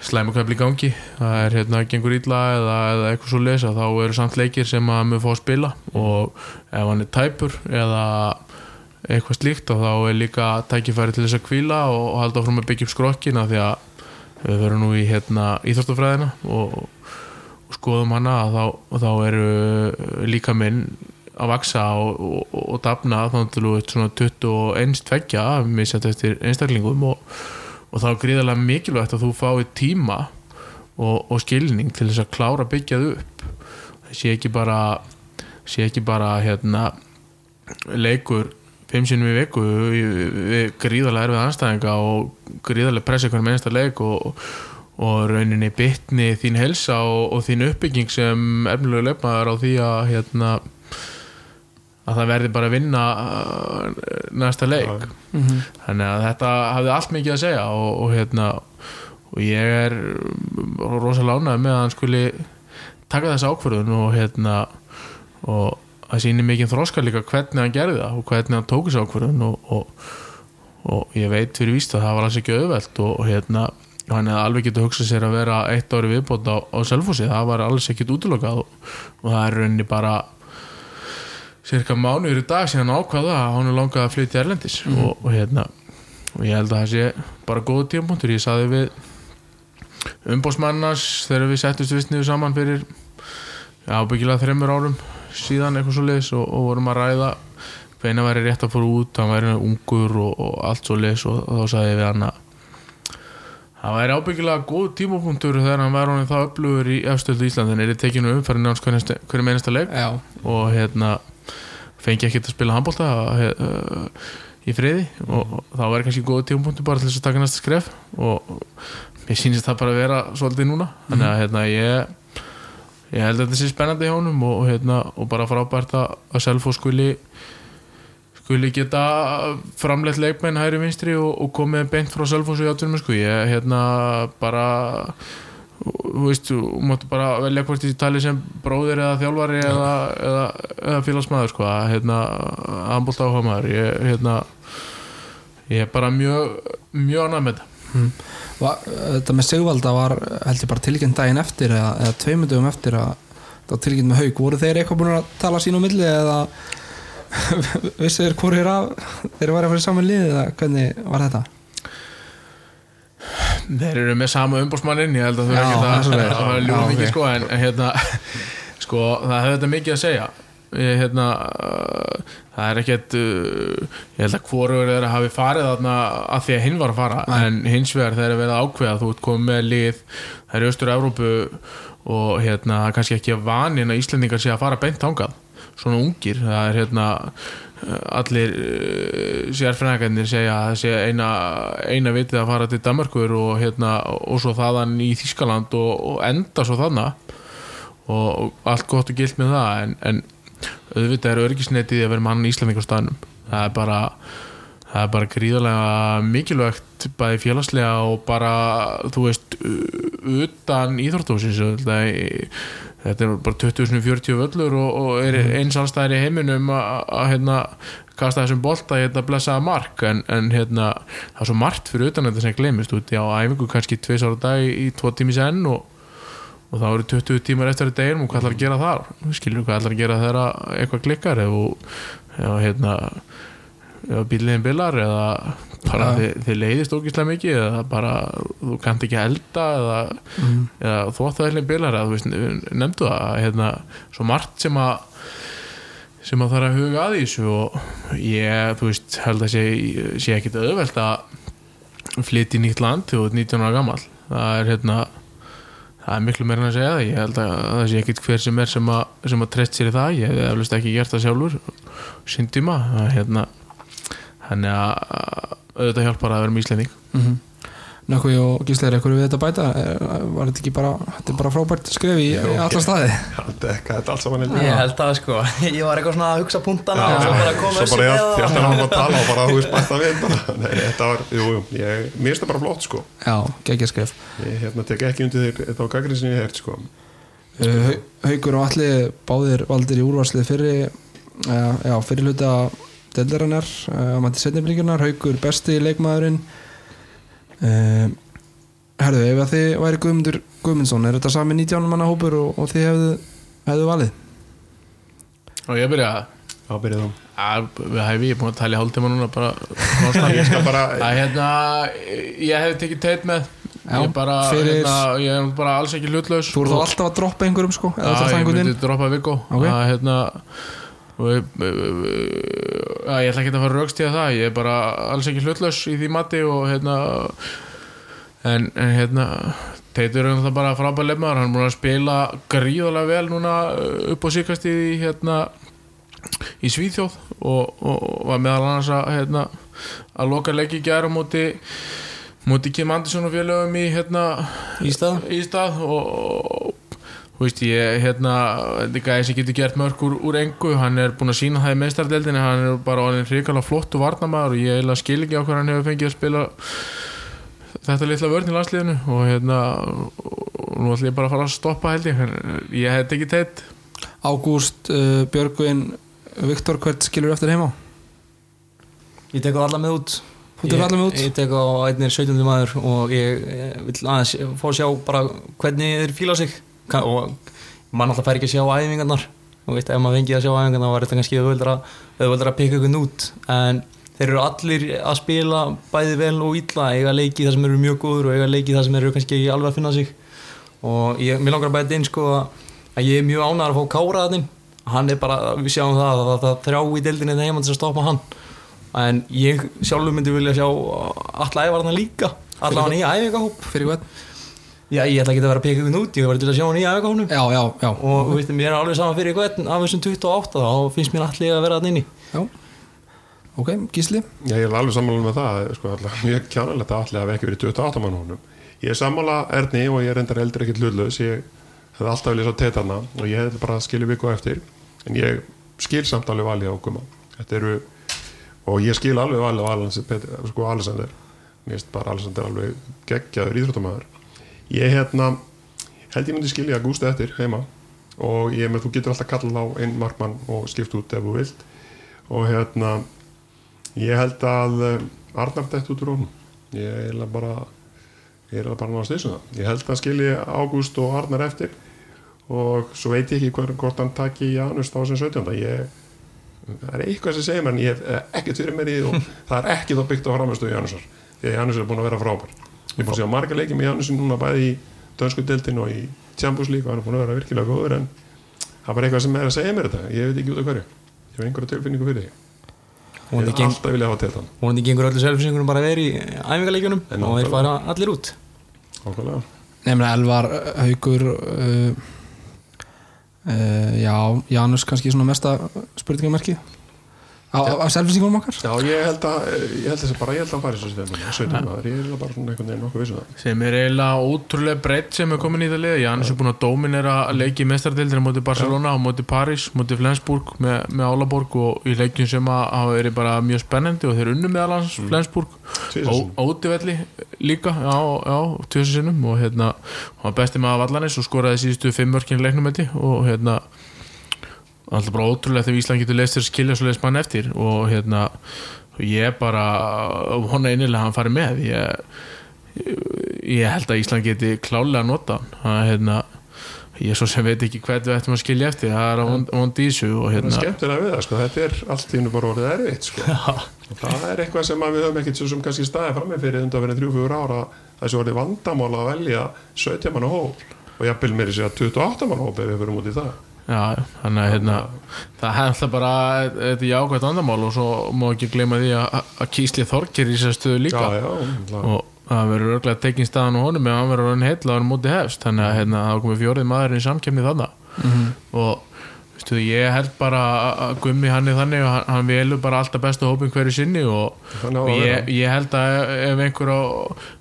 slæmukvæfli í gangi það er hérna gengur illa eða, eða eitthvað svo lesa þá eru samt leikir sem að mjög fá að spila og ef hann er tæpur eða eitthvað slíkt og þá er líka tækifæri til þess að kvíla og, halda áfram að byggja upp skrokkina því að við verum nú í hérna, íþróttafræðina og, og skoðum hana að þá, þá eru líka minn að vaksa og, og, og dafna þá til þú veit svona 21 tveggja misjætt eftir einstaklingum og, og þá er gríðarlega mikilvægt að þú fái tíma og skilning til þess að klára að byggja þau upp. Það sé ekki bara sé ekki bara hérna leikur fimm sinnum í viku við gríðarlega erfið anstæðinga og gríðarlega pressa hvernig mennsta leik og, og rauninni bytni þín helsa og, og þín uppbygging sem efnilegu leifmaður á því að hérna að það verði bara að vinna uh, næsta leik. Mm -hmm. þannig að þetta hafði allt mikið að segja og, og hérna og ég er rosalega ánægð með að hann skuli taka þessa ákvörðun og hérna og það sýnir mikið þróskar líka hvernig hann gerði það og hvernig hann tók þessu ákvörðun og, og, og ég veit fyrir víst að það var alls ekki auðvelt og, og hérna hann hefði alveg getið hugsað sér að vera eitt ári viðbót á, á selfhósi, það var alls ekkit útlokað og það er rauninni bara cirka mánuður í dag síðan ákvaða að hann er langað að flytja Erlendis. Mhm. og, og hérna og ég held að það sé bara góð tímapunktur. Ég saði við umbósmannars þegar við settust vist niður saman fyrir já, byggilega þreymur árum síðan eitthvað svo leis og, og vorum að ræða hvena væri rétt að fóra út hann væri ungur og, og allt svo leis og, og þá sagði ég við hann að það væri ábyggilega góð tímapunktur þegar hann var honum það upplugur í efstöld í Íslandin er þið tekinu umfæri náns hverju meinasta leik? Já, og hérna fengi ekki að spila handbólta uh, í friði og, og þá er kannski góð tímapunktur bara til þess að taka næsta skref og mér sýnist það bara að vera svolítið núna þannig að hérna ég ég held að þetta sé spennandi hjá honum og, og, hérna, og bara frábært að, Selfo skuli skuli geta framleitt leikmenn hægri vinstri og, og komið beint frá Selfos í áttunum sko. ég hérna bara þú veist, þú máttu bara velja hvort því tali sem bróðir eða þjálfari eða, eða, eða félagsmaður sko, að hérna, handbólt áhuga maður ég, hérna ég er bara mjög mjög annað með þetta. Va, þetta með Sigvalda var held ég bara tilkynnt daginn eftir eða, eða tveimundum eftir að það var tilkynnt með haug voru þeir eitthvað búin að tala sín á milli eða [laughs] vissu þeir af þeir var að fara saman lið eða hvernig var þetta? Þeir eru með sama umbósmannin ég held að Já, eru ekki það er að að að Já, mikið sko, en, hérna sko, það hefur þetta mikið að segja. Ég, hérna, uh, það er ekkert uh, ég held að hvorur er að hafi farið þarna að því að hinn var að fara Nei. en hins vegar þegar er verið að ákveða þú ert komið með lið, það er austur Evrópu og hérna er kannski ekki vanin að Íslendingar sé að fara beint þangað. Svona ungir, það er hérna allir uh, sérfræðingarnir segja að það sé eina, eina vitið að fara til Danmarkur og, hérna, og svo þaðan í Þískaland og, og enda svo þannig og, allt gott og gilt með það en, en auðvitað er örgisnetið að vera mann í Íslandingar staðnum. Það er bara það er bara gríðarlega mikilvægt bæði félagslega og bara þú veist utan íþróttúsins þetta er bara 2040 völlur og, og er eins allstæðir í heiminum að hérna kasta þessum bolta í þetta blessaða mark. En, en hérna það er svo margt fyrir utan þetta sem glemist út á æfingu kannski tveis ára dag í tvo tími senn og og þá eru 20 tímar eftir þetta einum og hvað ætlar að gera þar? Skilur hvað ætlar að gera þegar eitthvað klikkar? Ef hérna bíliðin bilar eða bara Ja. þið, þið leiðist ógislega mikið eða bara þú kannt ekki elda eða, mm. eða þvóttaðilin bilar eða þú veist, nefndu það hérna, svo margt sem að sem að það er að huga að í þessu og ég, þú veist, held að sé, sé ekkit auðvelt að flytja í nýtt land til þú ert 19 ára gammal það er hérna það er miklu meira en að segja það ég held að það sé ekkit hver sem er sem að, sem að treyst sér í það, ég hef eflust ekki gert það sjálfur síndíma hérna, þannig að auðvitað hjálpar að vera með Íslending. Mm Nökkvi og Gísleir, eitthvað við þetta að bæta? Eh, var þetta ekki bara, þetta er bara frábært skref í, alla staði? Þetta allt saman Ég held það sko, [laughs] ég var eitthvað svona að hugsa punktana og svo bara koma svo þessi bara ég ég ætla það. að að tala og bara þú veist bæta við bara. [laughs] Nei, þetta var, jú, jú, ég, mér finnst það bara flott sko. Já, geggja skref. Ég hérna tek ekki undir þér þetta á gaggrinn sem ég hef hert sko. Uh, Haukur og Alli báðir valdir í úrvarslið fyrri uh, já, fyrri hluta deildarinnar uh, á mætti setniflingunar Haukur besti leikmaðurinn. Uh, Herðu, ef að þið væri Guðmundur Guðmundsson er þetta sami 19 manna hópur og, og þið hefðu, hefðu valið? Og ég byrja. Þá byrjaði þú. Við hæfi, ég er búin að tala í hálftíma núna bara ég skal bara að hérna ég hef tekið teit með. Já, ég, bara, fyrir- hérna, ég er bara alls ekki hlutlaus. Þú eru þá alltaf að droppa einhverjum sko eða Já, ég einhvern myndi droppa Viggo Ok. að hérna og ég, já, ég ætla ekki að fara raukst í það ég er bara alls ekki hlutlaus í því mati og hérna en, en hérna Teitur er það bara frábæð lefmaður hann er búin að spila gríðalega vel núna uh, upp á síkast í hérna í Svíþjóð og, og var meðal annars að hérna, að loka leiki gæra móti móti Kim Andersson og félögum í hérna Í stað? og, og þú veist ég hérna þetta gæði sem getur gert mörg úr, úr engu hann er búin að sína það í meistardeldinni hann er bara hrikalega flott og varnamaður og ég eiginlega skil ekki á hvað hann hefur fengið að spila þetta litla vörn í landsliðinu og hérna og nú ætlum ég bara að fara að stoppa held ég en ég hef ekki teitt Ágúst, uh, Björgvin Viktor, hvert skilur eftir heima? Ég tek á alla með út Þú tekur alla með út? Ég tek á einnir 17. maður og ég, ég vil aðeins fá að sjá bara hvernig þeir fíla sig og mann alltaf fær ekki að sjá æfingarnar. Og veit, ef maður fengið að sjá æfingarnar var þetta kannski auðveldra að pikka ykkur út en þeir eru allir að spila bæði vel og illa eiga leiki þar sem eru mjög góður og eiga leiki þar sem eru kannski ekki alveg að finna sig. Og ég, mér langar að bæta inn sko að ég er mjög ánægður að fá Kára að hann er bara, við sjáum það að það, þrjá í deildinni þegar heima til að stoppa hann. En ég sjálfur myndi vilja sjá alla ævarna líka alla hann í æfingahóp. Fyrir hvern? Já, ég ætla ekki að vera að peka ykkur út, ég var til að sjá hann í æfingahópnum Já, já, já. Og þú veist, mér er alveg saman fyrir hvern af þessum 28 þá finnst mér allir að vera þannig inni. Já. Ok, Gísli? Já, ég er alveg sammála með það sko, [laughs] mjög kjánalegt að allir hafa ekki verið 28 mann honum. Ég er sammála Erni og ég er endar eldur ekkert hlutlaus ég hef alltaf viljað sá tetarna og ég hef bara skilið viku á eftir en ég skil samt alveg valið á Guma. Þetta eru og ég skil alveg valið ég hérna held ég myndi skilja Gústa eftir heima og ég með þú getur alltaf kallað á einn markmann og skipt út ef þú vilt. Og hérna ég held að eh, Arnar dætt út úr honum. Ég er bara ég er bara náða styrstu það. Ég held að skilji Ágúst og Arnar eftir og svo veit ég ekki hver, hvort hann taki Janus þá sem 17. ég það er eitthvað sem segir mér en ég hef ekkert fyrir mér í og það er ekki þá byggt á framistu Janusar því að Janus er búin að vera frábær ég er búin að sjá marga leikið með Janusin núna bæði í dönsku deltin og í Champions League og hann er búin að vera virkilega góður en það er bara eitthvað sem er að segja mér þetta. Ég veit ekki út af hverju. Ég hefur einhverja tilfinningu fyrir því. Ég hef geng, alltaf viljað hafa tétan vonandi gengur öllu selfisingunum bara vera í æfingarleikjunum og þeir fara allir út. Nefnir Elvar, uh, Haugur uh, uh, Já, Janus kannski svona mesta spurningamerki á, selfisingunum okkar? Já, ég held að, ég held að bara, ég held að hann fari svo stefnum, 17 maður, ég er bara svona einhvern veginn nokkuð vissu það. sem er eiginlega ótrúlega breytt sem er komin í það lið. Janus er búin að dóminera leiki í mestardildina móti Barcelona og móti Paris, móti Flensburg með, með Álaborg og í leikjum sem að hafa verið bara mjög spennandi og þeir unnu meðal hans Flensburg. Tvisvar sinnum. Ó- ótivelli líka já, já, tjóðsins sinnum og hérna, hann var besti maður vallanis og skoraði síðustu fimm mörkinn leiknum held ég, og hérna alltaf bara ótrúlega þegar Ísland getur leist þér skilja svo leist mann eftir. Og hérna ég bara hona einilega hann fari með. Ég, ég held að Ísland geti klálega að nota hann. Það, hérna, ég svo sem veit ekki hvernig við ættum að skilja eftir. Það er í þessu og Það er hérna skemmtilega við það, sko, þetta er allt í hennu bara orðið erfitt, sko. Og það er eitthvað sem við höfum ekkert svo sem kannski staðið fram með fyrir undan verið 3-4 ára þessi orðið vandamál að velja 17 manna hóp og jafnvel meiri sér að 28 manna hóp ef við fyrir út í það. Já, þannig að hérna, það alltaf bara þetta jákvæmt andamál og svo má ekki gleyma því að, að Kísli Þorgir í sér stöðu líka. Já, já, og það verður örglega tekinn staðan á honum ef hann verður hann heitla á hann móti hefst. Þannig að hérna, það komið fjórið maðurinn í samkemni þannig og veistu, ég held bara að Gummi hann er þannig og hann, hann velur bara alltaf bestu hópin hverju sinni og, og að ég, ég held að ef einhver á,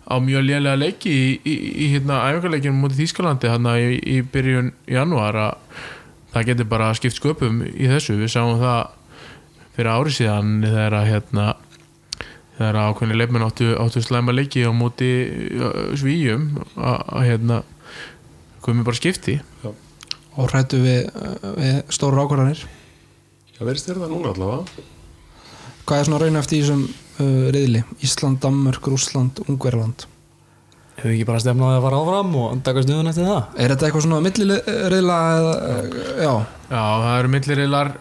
á mjög lélega leiki í, í, í hérna æfingarleikinu móti Þýskalandi það getur bara skipt sköpum í þessu, við sáum það fyrir ári síðan þegar að hérna þegar að ákveðni leifmenn áttu, áttu slæma leiki á móti svíjum að hérna komið bara skipti. Og hrættu við, við stóra ákvarðanir? Já, verðist þér það núna allavega? Hvað er svona raun eftir í þessum uh, riðli? Ísland, Danmörk, Rússland, Ungverland hefur ekki bara stefnaði að fara áfram og taka snuðun eftir það? Er þetta eitthvað svona milliriðla eða, uh, já, Já, það eru milliriðlar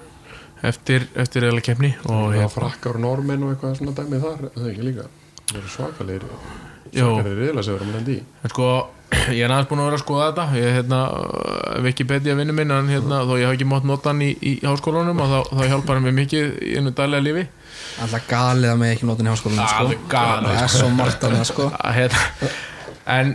eftir, eftir reyðla keppni og Og hérna, frakkar og normenn og eitthvað svona dæmið þar, er það ekki líka? Það eru svakalegir, svakalegir reyðla sem við erum lendi í. en sko ég er aðeins búin að vera að skoða þetta. Ég hérna, Wikipedia vinnu minn en hérna, þó ég hafa ekki mátt nota hann í, í háskólanum og þá, þá hjálpar hann mér mikið í einu daglega lífi. Alltaf galið að með ekki notin í háskólanum sko. Það er svo margt sko. Að hérna En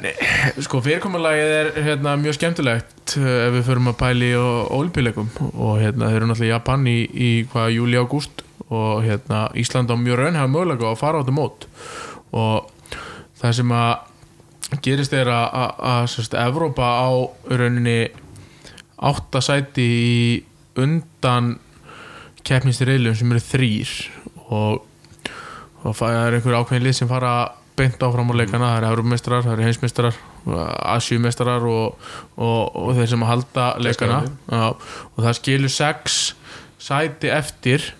sko fyrirkomulagið er hérna, mjög skemmtilegt uh, ef við förum að pæli í olimpíuleikum og hérna þeir eru náttúrulega Japan í, í hvað júli ágúst. Og hérna Ísland á mjög raun hafa mögulega að fara á þetta mót. Og það sem að gerist er að, Evrópa á rauninni áttasæti í undan keppnisriðlum sem eru þrýr og, og það er einhver ákveðin lið sem fara beint áfram á leikana, það eru Európmestrar, það eru heimsmestrar Asjumestrar og, og, og þeir sem að halda leikana. Já, og það skilur sex sæti eftir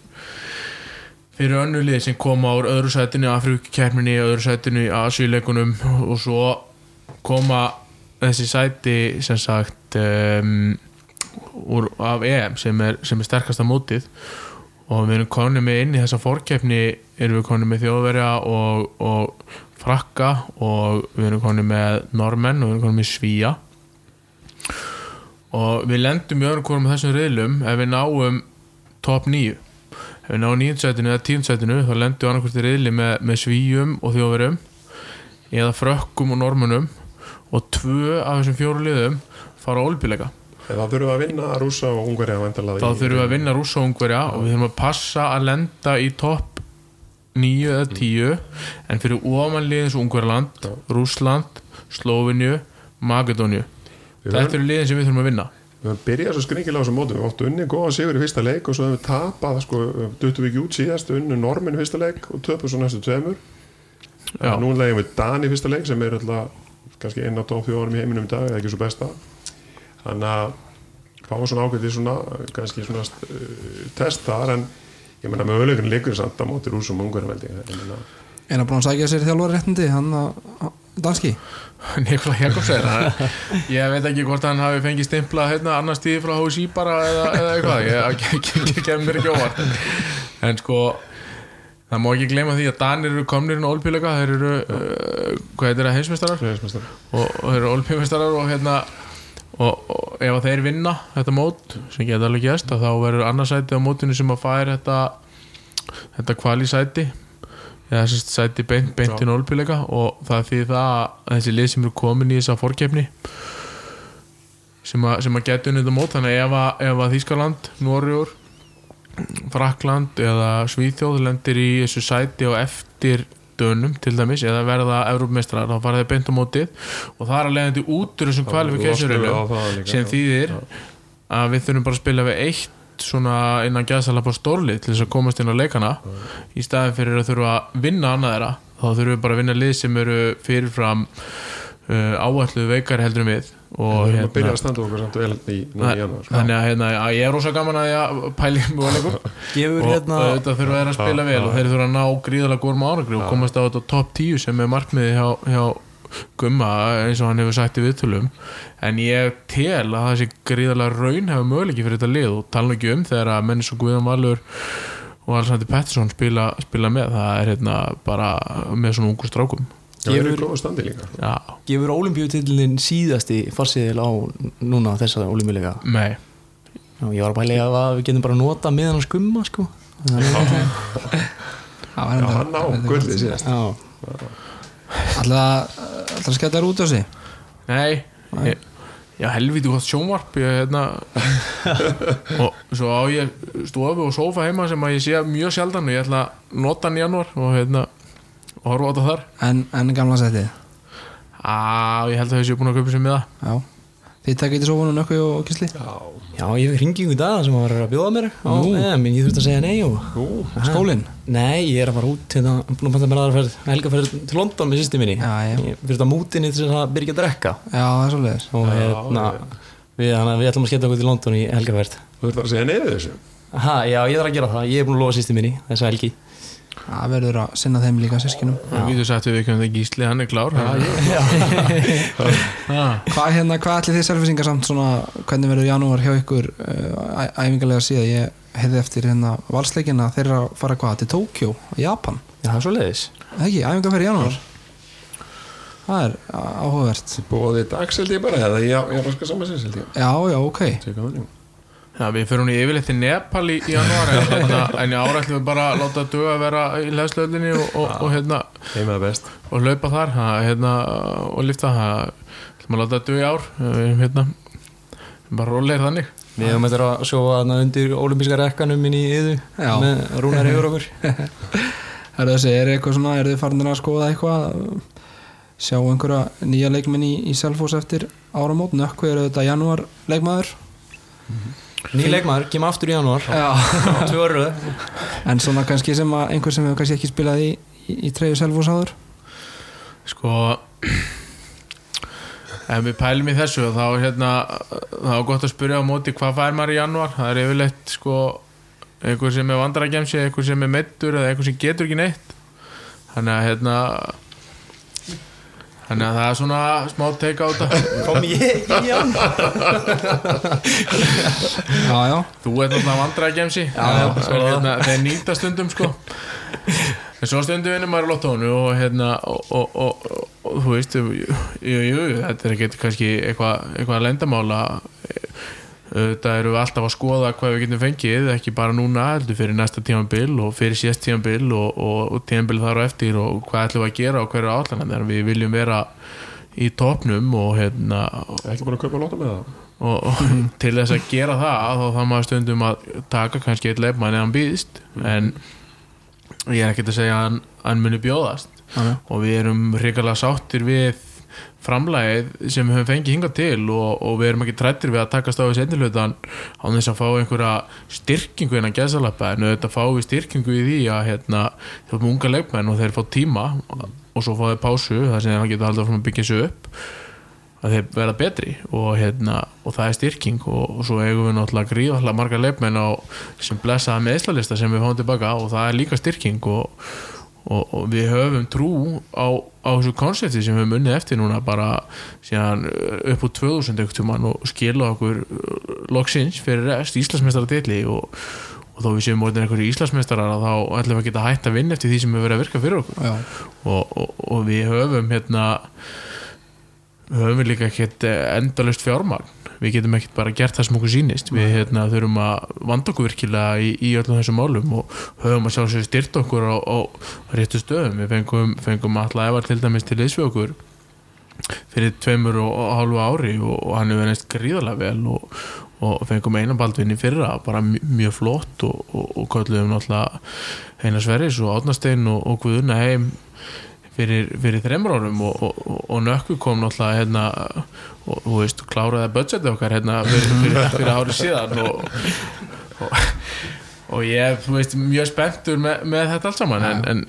fyrir önnu lið sem koma úr öðru sætinu í Afríkukeppninni, öðru sætinu í Asjuleikunum og svo koma þessi sæti sem sagt um, úr, af EM sem er, sem er sterkasta mótið. Og við erum konið með inn í þessa fórkeppni erum við konið með þjóðverja og, og frakka og við erum konið með normenn og við erum konið með svíja og við lendum í öðrum hvorum af þessum reyðlum ef við náum top 9 ef við náum 9. sætinu eða 10. sætinu þá lendum við annarkvæmst í reyðli með, með svíjum og þjóðverjum eða frökkum og normunum og tvö af þessum fjóru liðum fara á olbíleika Eða þurfum við að vinna rúsa og ungverja þá þurfum við að vinna rússa og ungverja og við þurfum að passa að lenda í topp 9 eða 10 en fyrir ofanliðin svo Ungverland, Rússland Slóvinju, Makedóniu Við þetta eru liðin sem við þurfum að vinna. Við höfum byrjað svo skringilega á þessum mótum. Við áttu unni góða sigur í fyrsta leik og svo höfum við tapað sko, duttum við ekki út síðast unni normin í fyrsta leik og töpum svo næstu tveimur. Nú legum við Dan í fyrsta leik sem er alltaf kannski einn á tóf fjórum í heiminum í dag eða ekki svo besta. Þannig að fáum svona ákveðið svona kannski svona uh, test þar en ég meina með öðleikun leikur samt á móti rúsum og ungverðum veldi ég meina En að að sækja sér þjálfari réttindi hann að danski Nikola Jakobsen ég veit ekki hvort hann hafi fengið stimpla hérna, annars tíði frá HSI bara eða, eða eitthvað, ég, ég, ég kem mér ekki óvart en sko það má ekki gleyma því að Danir eru komnir inn á olpíleika, þeir eru uh, hvað heitir það, heimsmeistarar og, og þeir eru olpímeistarar og hérna og, og ef þeir vinna þetta mót sem geta alveg gæst þá verður annarsæti á mótinu sem að fær þetta þetta kvalisæti eða þessi sæti beint, beint í nólpileika og það því það að þessi lið sem eru komin í þessa fórkeppni sem að, sem að geta unnið þetta mót. Þannig ef að, ef að Þískaland, Norrjór Frakland eða Svíþjóð lendir í þessu sæti og eftir dönum til dæmis eða verða Európmeistrar þá fara þeir beint á mótið. Og það er að leiðandi út úr þessum kvalifikationsreilum sem þýðir að við þurfum bara að spila við eitt svona innan gæðsala på stórlið til þess að komast inn á leikana. Í staðin fyrir að þurfa að vinna annað þeirra þá þurfum við bara að vinna lið sem eru fyrirfram uh, áalluð veikari heldur um við og Við erum að byrja að standa okkur samt vel í í janúar sko. þannig að hérna, ég er rosa gaman að ég pæli mjöguleikum [laughs] gefur og hérna þetta þurfa þeir að spila vel og þeir þurfa að ná gríðalega górum árangri og komast á þetta top 10 sem er markmiði hjá, hjá Gumma eins og hann hefur sagt í viðtölum. En ég tel að það sé gríðalega raun hefur möguleiki fyrir þetta lið. Og tala ekki um þegar að menn svo Guðan Valur og Alessandri Pettersson spila, spila með. Það er hérna bara með svona ungu strákum Gefur, góða standi líka. Já, gefur olimpíutillin síðasti farsiðil á núna þessa olimpíuleika nei. Já, ég var að pæla í að við getum bara að nota með hann að skumma sko. Að- Já, hann á gullið síðast. Já, Alltaf að skæta þér út á sig? Nei, ég, já helviti gott sjónvarp ég, hérna, [laughs] og svo á ég stofu og sófa heima sem að ég sé mjög sjaldan og ég ætla að nota hann í janúar og hérna og horfa á þetta þar? En, en gamla setið Á, ég held að þau séu búin að kaupa sér með það Já. Þið takk eitthvað sófunum nökku og kisli já. Ég fikk hringingu í dag sem var að bjóða mér. En ég þurfti að segja nei og Skólinn? Nei, ég er að fara út hérna, búin að panta mér aðra ferð helgaferð til London með sýsti minni. Já, já. Ég fyrir þetta mútinni til þess að byrja að drekka. Já, það er svolítið og hérna við, hana, við ætlum að skella okkur til London í helgaferð. Þú ert bara að segja neyðu þessu? Aha, Já, ég þarf að gera það, ég er búin að lofa sýsti minni þessa helgi Það verður að sinna þeim líka sískinum Við getum sagt við ekki um það gísli, hann er klár. Hvað hérna, hvað ætli þið selfisingar samt svona Hvernig verður janúar hjá ykkur uh, æfingarlega síðan? Ég heyrði eftir hérna valsleikina Þeir eru að fara hvað til Tókjó, Japan? Já, það er svo leiðis Það ekki, æfingar fyrir janúar? Það er áhugavert. Bóðið dags held ég bara eða ég er raska samansins held ég. Já, já, ok Já, við fyrir hún í yfirleitt til Nepal í, janúar en, en í ára ætlum við bara að láta döga að vera í leðslöðlinni og, og, og, hérna, Heima best. og hlaupa þar ha, hérna, og lifta það ætlum að láta döga í ár við, hérna, bara rólegir þannig. Við höfum eftir að sjóa þarna undir olimpíska rekkanum inn í yðu Já. með rúnar yfir okkur. [laughs] Er þessi, er eitthvað svona, er þið farin að skoða eitthvað? Sjá einhverja nýja leikminn í, í Selfoss eftir áramót, nökku eru þetta janúar leikmaður Ný leikmaður, kemur aftur í janúar. Já. [laughs] Tvö orðu en svona kannski sem að einhver sem hefur kannski ekki spilað í, í, í treyju Selfoss áður? Sko ef við pælum í þessu þá er hérna, þá er gott að spyrja á móti hvað fær maður í janúar? Það er yfirleitt sko einhver sem er vandaragemsi, einhver sem er meittur eða einhver sem getur ekki neitt. Þannig að hérna þannig að það er svona smá teika á þetta Kom ég í janúar Já, já, þú ert náttúrulega svo en það. hérna, þeir nýta stundum sko. En svo stundum vinnum maður í lottónu og hérna og, og, og, og, og þú veist jú, jú, jú, þetta er ekki kannski eitthvað eitthva lendamála þetta eru við alltaf að skoða hvað við getum fengið, ekki bara núna heldur fyrir næsta tímabil og fyrir síðast tímabil og, og, og tímabil þar á eftir og hvað ætlum við að gera og hverju átlana þegar við viljum vera í topnum og hérna Ekki búin að kaupa lóta með það. og, og [laughs] til þess að gera það þá þá maður stundum að taka kannski eitt leifmann eða hann býðist en ég er ekkert að segja að hann, hann muni bjóðast. Já. og við erum hrikalega sáttir við framlægið sem við höfum fengið hingað til og, og við erum ekki trættir við að takast á þessi endurlutan á þess að fá einhverja styrkingu innan gæðsalappa en auðvitað fá við styrkingu í því að hérna, þú erum unga leikmenn og þeir fá tíma og svo fá þeir pásu þar sem það geta haldið frá að byggja sig upp að þeir verða betri. Og, hérna, og það er styrking og, og svo eigum við náttúrulega gríðallega marga leikmenn á sem blessaða meðslalista sem við fáum tilbaka og það er líka styrking og, og, og við höfum trú á, á þessu konsepti sem við höfum unnið eftir núna bara síðan uh, upp úr 2000 ekkert og skila okkur uh, loksins fyrir rest Íslandsmeistaradeli og, og þó við séum orðin einhverju Íslandsmeistarar þá ætlum við að geta hægt að vinna eftir því sem við verið að virka fyrir okkur. Og, og, og við höfum hérna höfum við líka ekkert endalust fjármagn við getum ekkert bara gert það sem okkur sýnist. Við hérna, þurfum að vanda okkur virkilega í, í öllum þessum málum og höfum að sjálfsögur styrt okkur á, á réttu stöðum. Við fengum, fengum alltaf evar til dæmis til liðs við okkur fyrir tveimur og, og hálfu ári og, og hann hefur neist gríðarlega vel og, og fengum einan baldvinni fyrra bara mj- mjög flott og, kölluðum náttúrulega Einar Sverris og Átnastein og Guðuna heim fyrir, fyrir þreymur árum og, og, og, og nökku kom náttúrulega hérna og þú veist, kláraði budgetið okkar hérna fyrir, fyrir, [laughs] fyrir ári síðan og, og, og ég þú veist, mjög spenntur með, með þetta allt saman en, en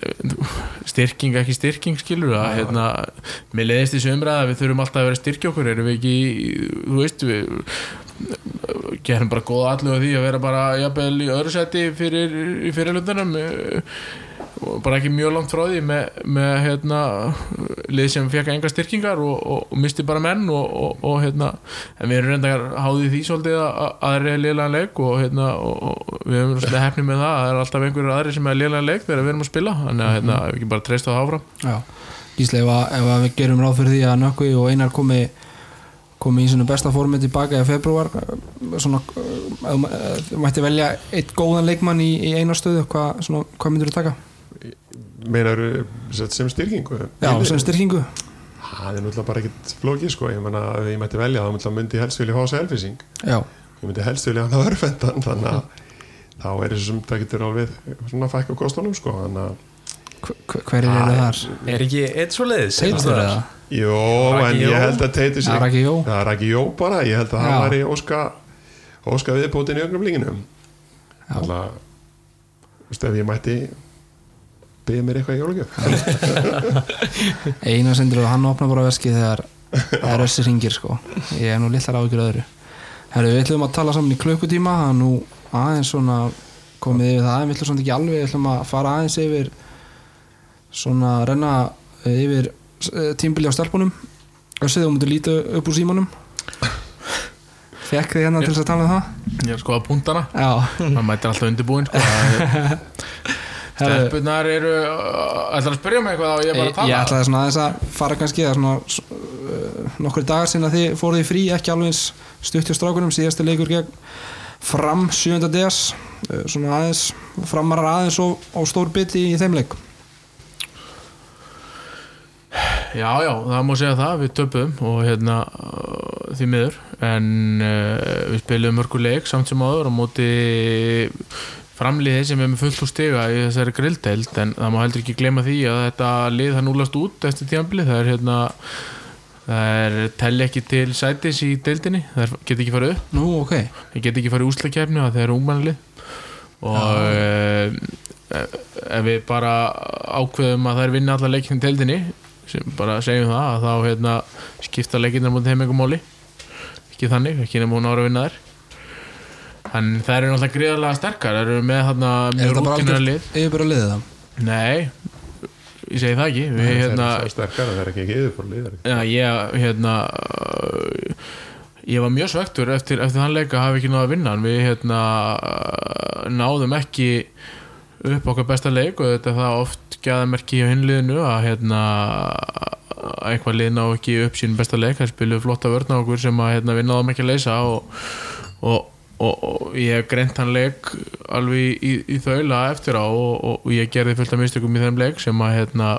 styrking ekki styrking skilur að hérna, mér leiðist þessu umræða að við þurfum alltaf að vera að styrkja okkur erum við ekki, þú veist við gerum bara góða allu á því að vera bara jafnvel í öðru seti fyrir, í fyrirlutunum og bara ekki mjög langt frá því með, með hérna, lið sem fekk enga styrkingar og, og, og misti bara menn og, og, og hérna, en við erum reyndar háðið því svolítið að að það er liðlega leik og, hérna, og, og við erum svolítið hefnið með það að það er alltaf einhverjur aðri sem er liðlega leik þegar við erum að spila. Þannig að hérna, við ekki bara treysta það áfram. Já, Gísli, ef, ef að við gerum ráð fyrir því að Nökkvi og Einar komi komi í svona besta formi tilbaka í februar svona, þú mætti velja eitt góðan leikmann í, í eina stöðu, hvað, hvað myndur þú taka? Meinar sem styrkingu. Já, sem styrkingu. Það er náttúrulega bara ekkit flókið sko. Ég menna að ég mætti velja þá myndi ég helst vilja fá selfising Já, ég myndi helst vilja hann að [laughs] örfendan þannig að þá er þessu sem það getur alveg svona fækka kostunum sko þannig að hver, hver er það þar? Er ekki eitt svo leiðis? Teitur eða? Jó, en ég held að teiti Já, sig Það er ekki jó bara, ég held að það væri óska, óska viðbótin í ögnumlinginu Já. Þannig að þú veist, ef ég mætti byggja mér eitthvað í jólugjöf [laughs] Einar sendur og hann opna bara veskið þegar það er össi ringir sko. Ég er nú litlar áhyggjur öðru. Herru, við ætlum að tala saman í klukkutíma það er nú aðeins svona komið yfir það, við ætlum svona ekki alveg við ætlum að fara aðeins yfir svona renna eh, yfir tímbili á stelpunum. Össið, þú mútur líta upp úr símanum. Fekk þið hérna til þess að tala um það? ég er sko að punktana. Já, maður mætir alltaf undirbúin sko. [laughs] stelpunar eru ætlar að spyrja mig eitthvað og ég er bara Ég, að ég tala ætlaði svona aðeins að fara kannski svona uh, nokkur dagar sinna þið fóruð í frí ekki alveg eins stutt hjá strákunum síðasti leikur gegn fram 7. DS uh, svona aðeins framarar aðeins og, og stór bit í þeim leik. Já, já, það má segja það, við töpum og hérna uh, því miður. En uh, við spilum mörgur leik samt sem áður á móti framliði sem er með fullt úr stiga í þessari grilldeild en það má heldur ekki glema því að þetta lið það núlast út eftir tíðanbili það er hérna það er telli ekki til sætis í deildinni. Það get ekki farið upp. Nú, ok, það get ekki farið úslakefni það er ungmannlið og uh, ef við bara ákveðum að það er vinna alla leikinn í deildinni sem bara segjum það að þá hérna, skipta leikinnar mútið heim einhver máli. Ekki þannig, ekki nema hún ára að vinna þær en það eru náttúrulega gríðarlega sterkar. Það eru með þarna er mjög bara algjört lið? yfirbyrða liðið það? nei, ég segi það ekki. Við, Það hérna, er svo sterkar að það er ekki ekki? Yfirfórlið Já, ég, hérna ég var mjög svektur eftir, eftir þann leika hafi ekki náða að vinna. Við hérna náðum ekki upp okkar besta leik og þetta er það oft gæðamerki á hinliðinu að hérna að eitthvað lið ná ekki upp sín besta leik. Það spilu flotta vörna okkur sem að hérna, við náðum ekki að leysa og, og, og, og ég hef greint hann leik alveg í, í, þaula eftir á og, og ég gerði fullt af mistökum í þeim leik sem að hérna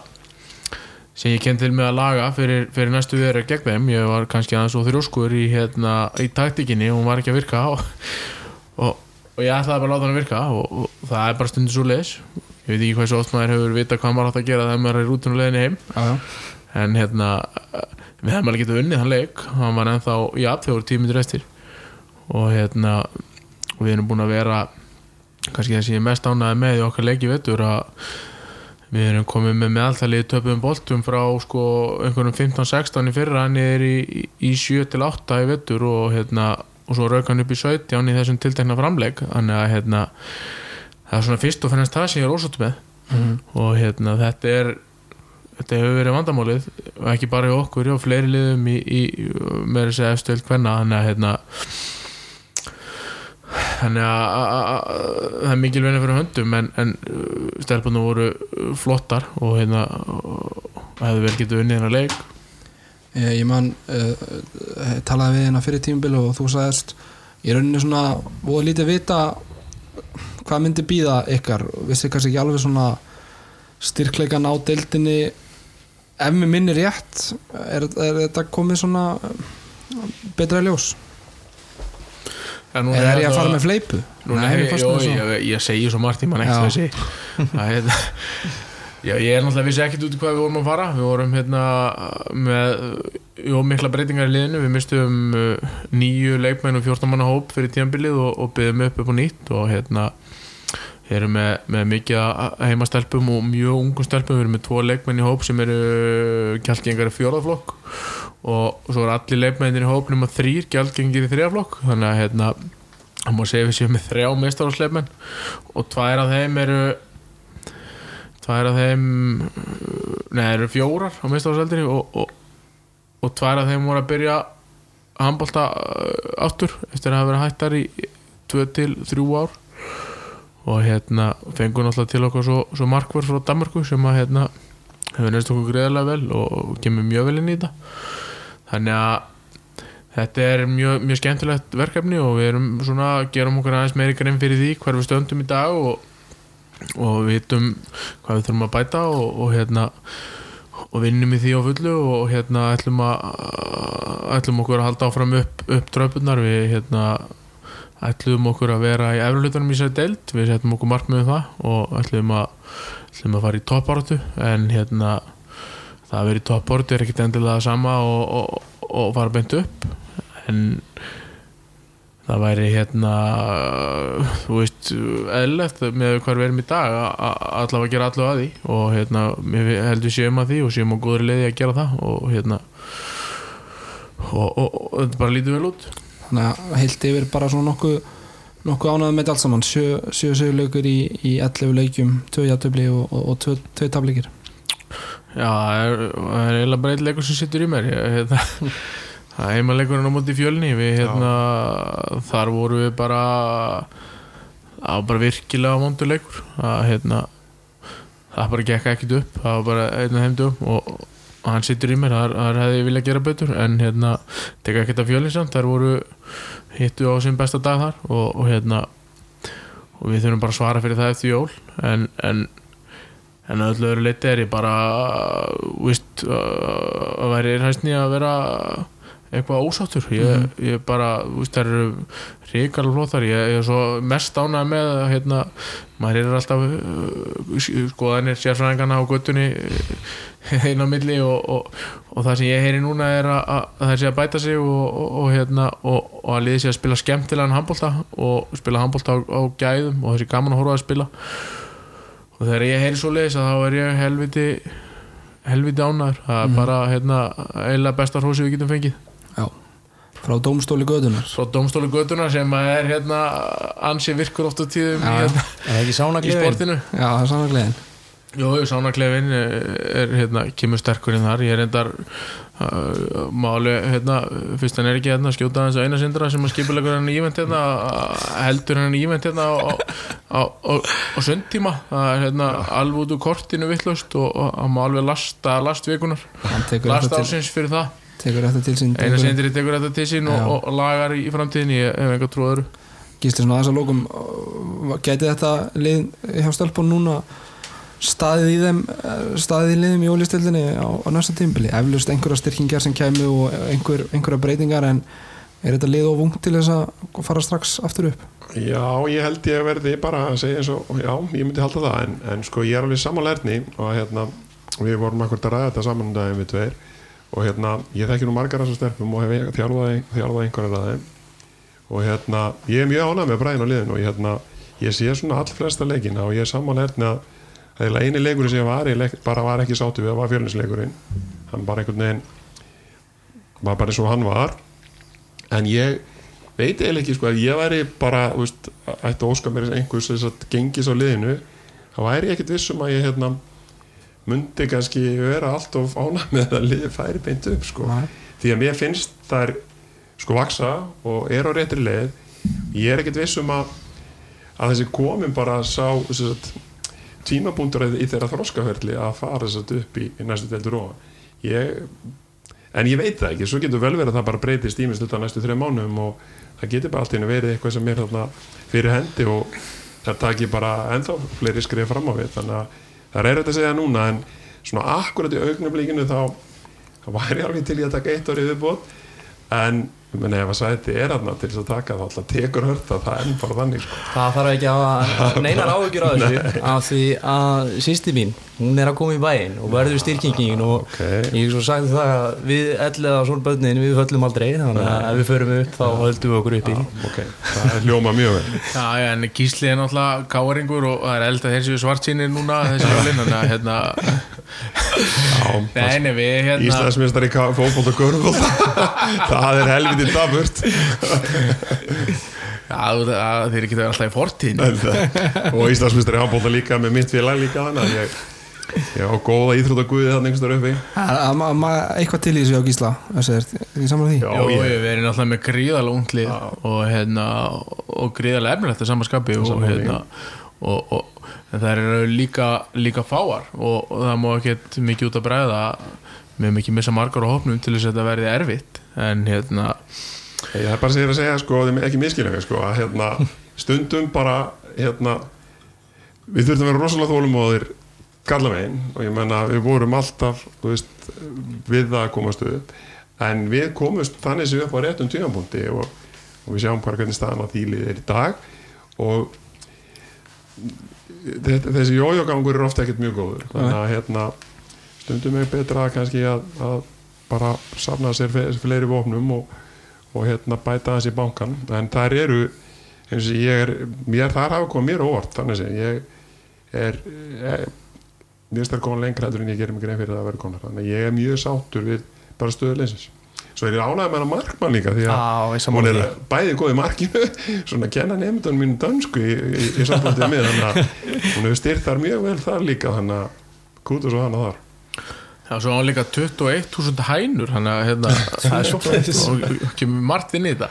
sem ég kenn til með að laga fyrir, fyrir næstu viðra gegn þeim, ég var kannski aðeins og þrjóskur í, hérna, í taktikinni og hún var ekki að virka og, og, og ég ætlaði bara að láta hann að virka og, og það er bara stundur svo leis ég veit ekki hvað svo oft maður hefur vita hvað maður átt að gera þegar maður er í rútinu leiðinni heim. Já, en hérna við hefum alveg getað unnið hann leik. Hann var ennþá í apþjóður tímitur eftir og hérna við erum búin að vera kannski það sem ég er mest ánæði með í okkar leiki vettur að við erum komið með meðaltalið töpum boltum frá sko einhverjum 15-16 í fyrra. Hann er í, í, í 7-8 í vettur og hérna og svo rauk hann upp í 17 í þessum tiltekna framleik. Þannig að hérna það er svona fyrst og fennast það sem ég er ósátt með. Mhm. og hérna þetta er þetta hefur verið vandamálið ekki bara í okkur, já, fleiri liðum í, í með þess að efstöld hvenna þannig að hérna þannig að að- að- að- það er mikil vinna fyrir höndum en, en stelpunum voru flottar og hérna hefðu vel getið unnið hennar leik. Ég, ég man uh, uh, talaði við hérna fyrir tímbil og þú sagðist í rauninni svona voða lítið vita hvað myndi býða ykkar. Vissi kannski ekki alveg svona styrkleikan á deildinni. Ef mér minni rétt er, er þetta komið svona uh, betra í ljós núna eða er ég að fara með fleipu Núna, mér ég, jó, ég, ég segi svo margt, ég man ekki Já. þessi [laughs] er Já, ég er náttúrulega vissi ekkert út í hvað við vorum að fara. Við vorum hérna með Jó, mikla breytingar í liðinu. Við mistum uh, nýju leikmenn og 14 manna hóp fyrir tíðanbilið og, og byggðum upp upp á nýtt og hérna Við erum með, með mikið heimastelpum og mjög ungum stelpum. Við erum með tvo leikmenn í hóp sem eru gjaldgengar í fjórðaflokk og svo er allir leikmennir í hóp nema þrýr gjaldgengir í þrjaflokk þannig að hérna það má segja við séum með þrjá meistarásleifmenn og tvær af þeim eru tvær af þeim neða eru fjórar á meistarásleildinni og, og, og tvær af þeim voru að byrja handbólta aftur eftir að hafa verið hættar í 2-3 ár og hérna fengur náttúrulega til okkur svo, svo markvör frá Danmarku sem að hérna hefur neist okkur greiðarlega vel og kemur mjög vel inn í þetta. Þannig að þetta er mjög, mjög skemmtilegt verkefni og við erum svona, gerum okkur aðeins meiri grein fyrir því hver við stöndum í dag og, og vitum hvað við þurfum að bæta og, og hérna og vinnum í því á fullu og hérna ætlum að ætlum okkur að halda áfram upp, upp tröpunar við hérna ætlum okkur að vera í efruleitunum í sér deild, við setjum okkur markmiðum það og ætlum að, ætlum að fara í toppáratu en hérna það að vera í toppáratu er ekkit endilega sama og, og, og fara beint upp. En það væri hérna þú veist, eðlilegt með hvar við erum í dag allavega gera allavega að því. Og hérna, við heldur séum að því og séum á góður leiði að gera það. Og hérna og, og þetta bara lítið vel út þannig að heilt yfir bara svona nokkuð nokkuð ánægð með allt saman. Sjö, sjö sigurleikur í, í 11 leikjum tvö játtöfli og, og, og tvö, tvö tablikir Já, það er, er eiginlega bara einn leikur sem sittur í mér. Hérna, það er heimaleikurinn á móti fjölni. Við hérna, þar voru við bara það var bara virkilega vondur leikur. Það hérna það bara gekk ekkert upp, það var bara einn af heimdum og, og hann sittur í mér þar hefði ég viljað gera betur en hérna, teka ekkert af fjölni samt þar voru hittu á sinn besta dag þar og, og hérna og við þurfum bara að svara fyrir það eftir jól en, en en öllu öðru leiti er ég bara víst að væri hæstni að vera eitthvað ósáttur. Ég, ég bara, það eru ríkala flóþar, ég, ég er svo mest ánægð með að hérna, maður er alltaf uh, skoðanir sérfræðingana á göttunni einn [laughs] á milli og, og, og það sem ég heyri núna er að, að það sé að bæta sig og, og hérna, og að liði sé að spila skemmtilegan handbólta og spila handbólta á, á gæðum og þessi gaman að horfa að spila. Og þegar ég heyri svo leiðis að þá er ég helviti helviti ánæður það er bara hérna eiginlega besta hrósi við getum fengið Já, frá dómstóli gödunar frá domstóli göttuna sem að er hérna ansi virkur oft á tíðum í, Já, hérna, Er það ekki í sánagleðin? sportinu. Já, það er saman gleðin Jú, sánaklefin er hérna, kemur sterkur inn þar. Ég er endar uh, máli, hérna, fyrst hann er ekki hérna skjóta hans eina sindra sem að skipulegur hann ívent hérna, heldur hann ívent hérna á, á, á, á sundtíma. Það er hérna alveg út úr kortinu vittlust og, og hann má alveg lasta last vikunar, Hann tekur last þetta til, ásins fyrir það tekur þetta til sín eina tekur- sindri tekur þetta til sín og, og, lagar í framtíðin ég hef enga trúður Gísli svona aðeins að lókum uh, gæti þetta lið hjá stelpun núna staðið í þeim uh, staðið í liðum í ólistildinni á, á næsta tímbili eflust einhverja styrkingar sem kæmu og einhver, einhverja breytingar en er þetta lið of ung til þess að fara strax aftur upp? Já, ég held ég verði bara að segja eins og, já, ég myndi halda það en, en sko ég er alveg samanlærni og hérna, við vorum akkur að ræða þetta saman um daginn við tveir og hérna, ég þekki nú margar þessar stelpum og hef þjálfað, þjálfað einhverjar að þeim. Og hérna, ég er mjög ánægð með bræðin á liðinu og hérna, ég sé svona all flesta leikina og ég er samanlærni að það er eini leikurinn sem ég var í bara var ekki sátu við, það var fjölninsleikurinn hann bara einhvern veginn var bara eins og hann var. En ég veit eiginlega ekki sko að ég væri bara þú veist, ætti að óska mér einhvers þess að gengis á liðinu þá væri ég ekkert vissum að ég hérna myndi kannski vera allt of ánæg með að liði færi beint upp sko. Því að mér finnst þær sko vaksa og er á réttri leið. Ég er ekkert vissum að að þessi komin bara sá tímabúndur í þeirra þroskaferli að fara þess að upp í, í næstu deildur og ég en ég veit það ekki, svo getur vel verið að það bara breytist ímest utan næstu þreja mánuðum og það getur bara allt í einu verið eitthvað sem er þarna fyrir hendi og það taki bara ennþá fleiri skrif fram á við. Þannig að það er þetta að segja núna en svona akkurat í augnablikinu þá, þá væri ég alveg til í að taka eitt árið viðbót en menn ef að sæti er aðna til þess að taka þá alltaf tekur hörta það er bara þannig sko. Það þarf ekki að hafa [laughs] neinar áhugjur á þessu af því að sýsti mín hún er að koma í bæinn og verður styrkingin og Ok. ég hef svo sagt það að við ellega svona börnin við höllum aldrei þannig að ef við förum upp þá höldum við okkur upp í. Ok, það er hljóma mjög vel. Já, já, en Gísli er náttúrulega káringur og það er eld að þessi svart sínir núna þessi jólin, þannig að hérna. Já, Nei, við hérna Íslandsmeistar í fótbolt og körfbolt [laughs] það er helviti daburt Já, þeir ekki alltaf í fortíðin og Íslandsmeistar í handbólta líka með mitt félag líka þannig að ég, ég á góða íþróttaguði þannig uppi. Er ma- ma- eitthvað til í þessu á Gísla er ekki saman því? Já, Jó, ég- við erum náttúrulega með gríðalega unglið og, hérna, og gríðalega efnilegt að samanskapi og, því. hérna, og, og en það eru líka, líka fáar og, og það má ekki mikið út að bræða við höfum ekki missa margar á hópnum til þess að þetta verði erfitt en hérna ég er bara segja að segja sko, ekki miskilninga sko, að hérna, stundum bara hérna, við þurfum að vera rosalega þólumóðir kalla megin og ég menna við vorum alltaf veist, við það að komast upp. En við komumst þannig sem við upp á réttum tíðanbúndi og, og við sjáum bara hvernig staðan á þýlið er í dag. Og þetta, þessi jójógangur er ofta ekkert mjög góður. Þannig að hérna, stundum er betra kannski að, að bara safna sér fleiri vopnum og, og hérna bæta þessi bankan en þær eru eins og ég er, mér þar hafa komið mér óvart. Þannig að ég er, er mér finnst þær koma lengra en ég gerir mig grein fyrir það að vera konar þannig að ég er mjög sáttur við bara stöðuleysins svo er ég ánægð með hana markmann líka því að ég hún er því. bæði góð í markinu [laughs] svona að kenna nefndunum mínu dansku í, í, í sambandið með þannig að hún hefur styrt þar mjög vel þar líka þannig að kútur svo hana þar Já, svo á hann líka 21.000 hænur hann að hérna það er svo [laughs] og kemur margt inn í þetta.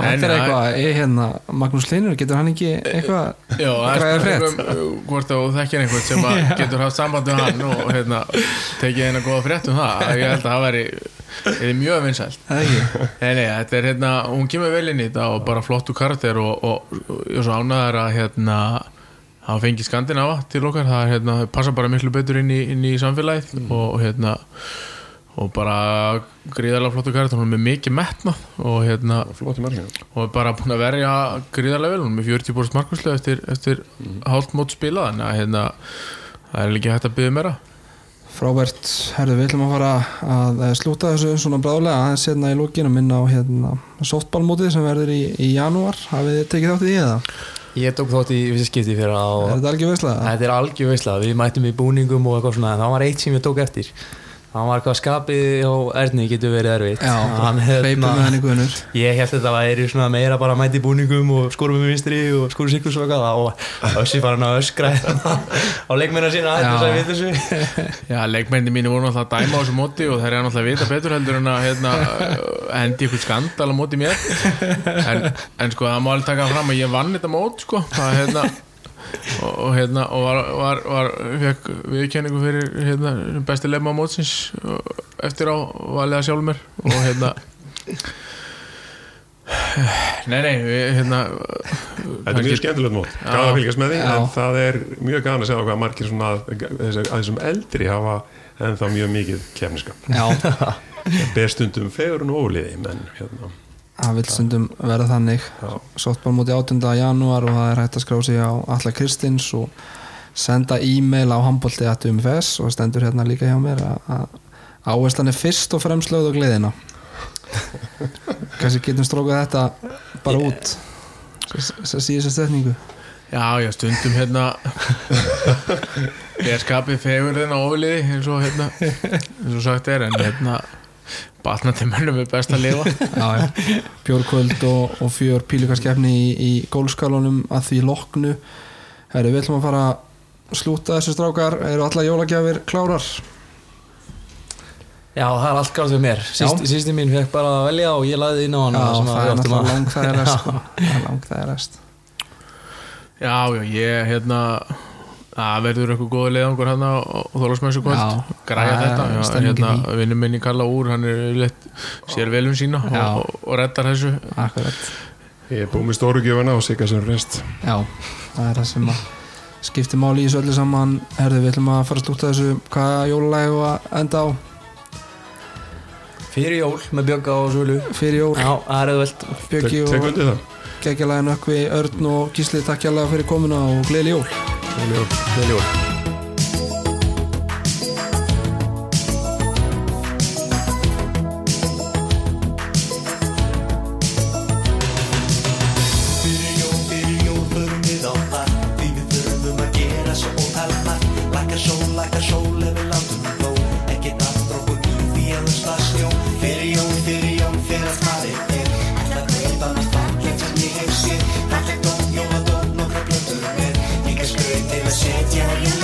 Þetta er eitthvað, er hérna Magnús Leinur, getur hann ekki eitthvað Já, það er spurning um hvort að þú þekkir einhvern sem að [laughs] getur haft samband við hann og hérna, tekið eina góða frétt um það. Ég held að það væri mjög vinsælt. Það er ekki. Nei, nei, þetta er hérna, hún kemur vel inn í þetta og bara flottu karakter og, ég er svo ánæður að hérna hafa fengið Skandinava til okkar. Það hérna, passa bara miklu betur inn í, inn í samfélagið og, og hérna og bara gríðarlega flottu karakter. Hún er með mikið metnað og hérna og er bara búin að verja gríðarlega vel. Hún er með 40 búrst markværslu eftir, eftir mm. hálft mót spila þannig að hérna, það er líka hægt að byggja meira. Frábært, herðu, við ætlum að fara að eh, slúta þessu svona bráðlega aðeins hérna í lókinu minna á hérna softballmótið sem verður í, í janúar. Hafið þið tekið þátt í því eða? Ég tók þátt í vissi skipti fyrir Er að þetta algjör veistlega? Þetta er algjör veisla, við mættum í búningum og eitthvað svona en það var eitt sem ég tók eftir það var eitthvað skapið á Erni getur verið erfitt. Já, Hann, hérna, guðnur Ég held að þetta væri meira bara mæti búningum og skórum með vinstri og skórum sikkur svo eitthvað. Og Össi bara hann að öskra hérna á leikmennar sína Já. þess að við þessu Já, leikmenni mínu voru náttúrulega dæma á þessu móti og þeir eru náttúrulega vita betur heldur en að hérna, hendi ykkur skandal á móti mér. En, en sko það má alveg taka fram að ég vann þetta mót sko. Það, hérna, og, og hérna og var, var, var fekk viðkenningu fyrir hérna, besti leima mótsins og eftir á valið að sjálf mér. Og hérna [sighs] Nei, nei, við, hérna Þetta er mjög skemmtilegt mót, gæða að fylgjast með því Já. en það er mjög gæðan að segja hvað margir svona að, að þessum eldri hafa en þá mjög mikið kefniskap Já, bestundum fegurinn og óliði menn hérna, það vil stundum verða þannig. Já, softballmóti 8. janúar og það er hægt að skrá sig á Alla Kristins og senda e-mail á handbólti.umfs og stendur hérna líka hjá mér að- áherslan er fyrst og fremst lögð á gleðina. Kannski getum strókað þetta bara út. Þess að síða þessa stefningu Já, já, stundum hérna [laughs] er skapið fegurðin á ofliði eins og hérna eins og sagt er en hérna batnandi mönnum er best að lifa. [laughs] Já, já. Bjórkvöld og, og fjör pílukarskefni í, í gólskálunum að því loknu. Herri, við ætlum að fara að slúta þessu strákar. Eru alla jólagjafir klárar? Já, það er allt gátt við mér. Sýst, Sýsti mín fekk bara að velja og ég laði inn á hann Já, sem að það við er áttum náttúrulega að- lang [laughs] Það verður eitthvað góði leiðangur hérna og þólasmessu kvöld, græja þetta. Já, hérna, vinnum minni Karla Úr hann er leitt, sér velum sína já. og, og reddar þessu. Akkurat. Ég er búin með stórugjöfuna og sikar sem rest. Já, það er það sem skiptir máli í þessu öllu saman. Herðu, við ætlum að fara að slúta þessu. Hvaða jólulæg og enda á? Fyrir jól með Björg á Sölu. Fyrir jól. Já, það er auðvöld Björgi og Geggjalæðin Ökvi, Örn og Gísli takkjalega fyrir komuna og gleyli jól. Valeu, valeu. tell you.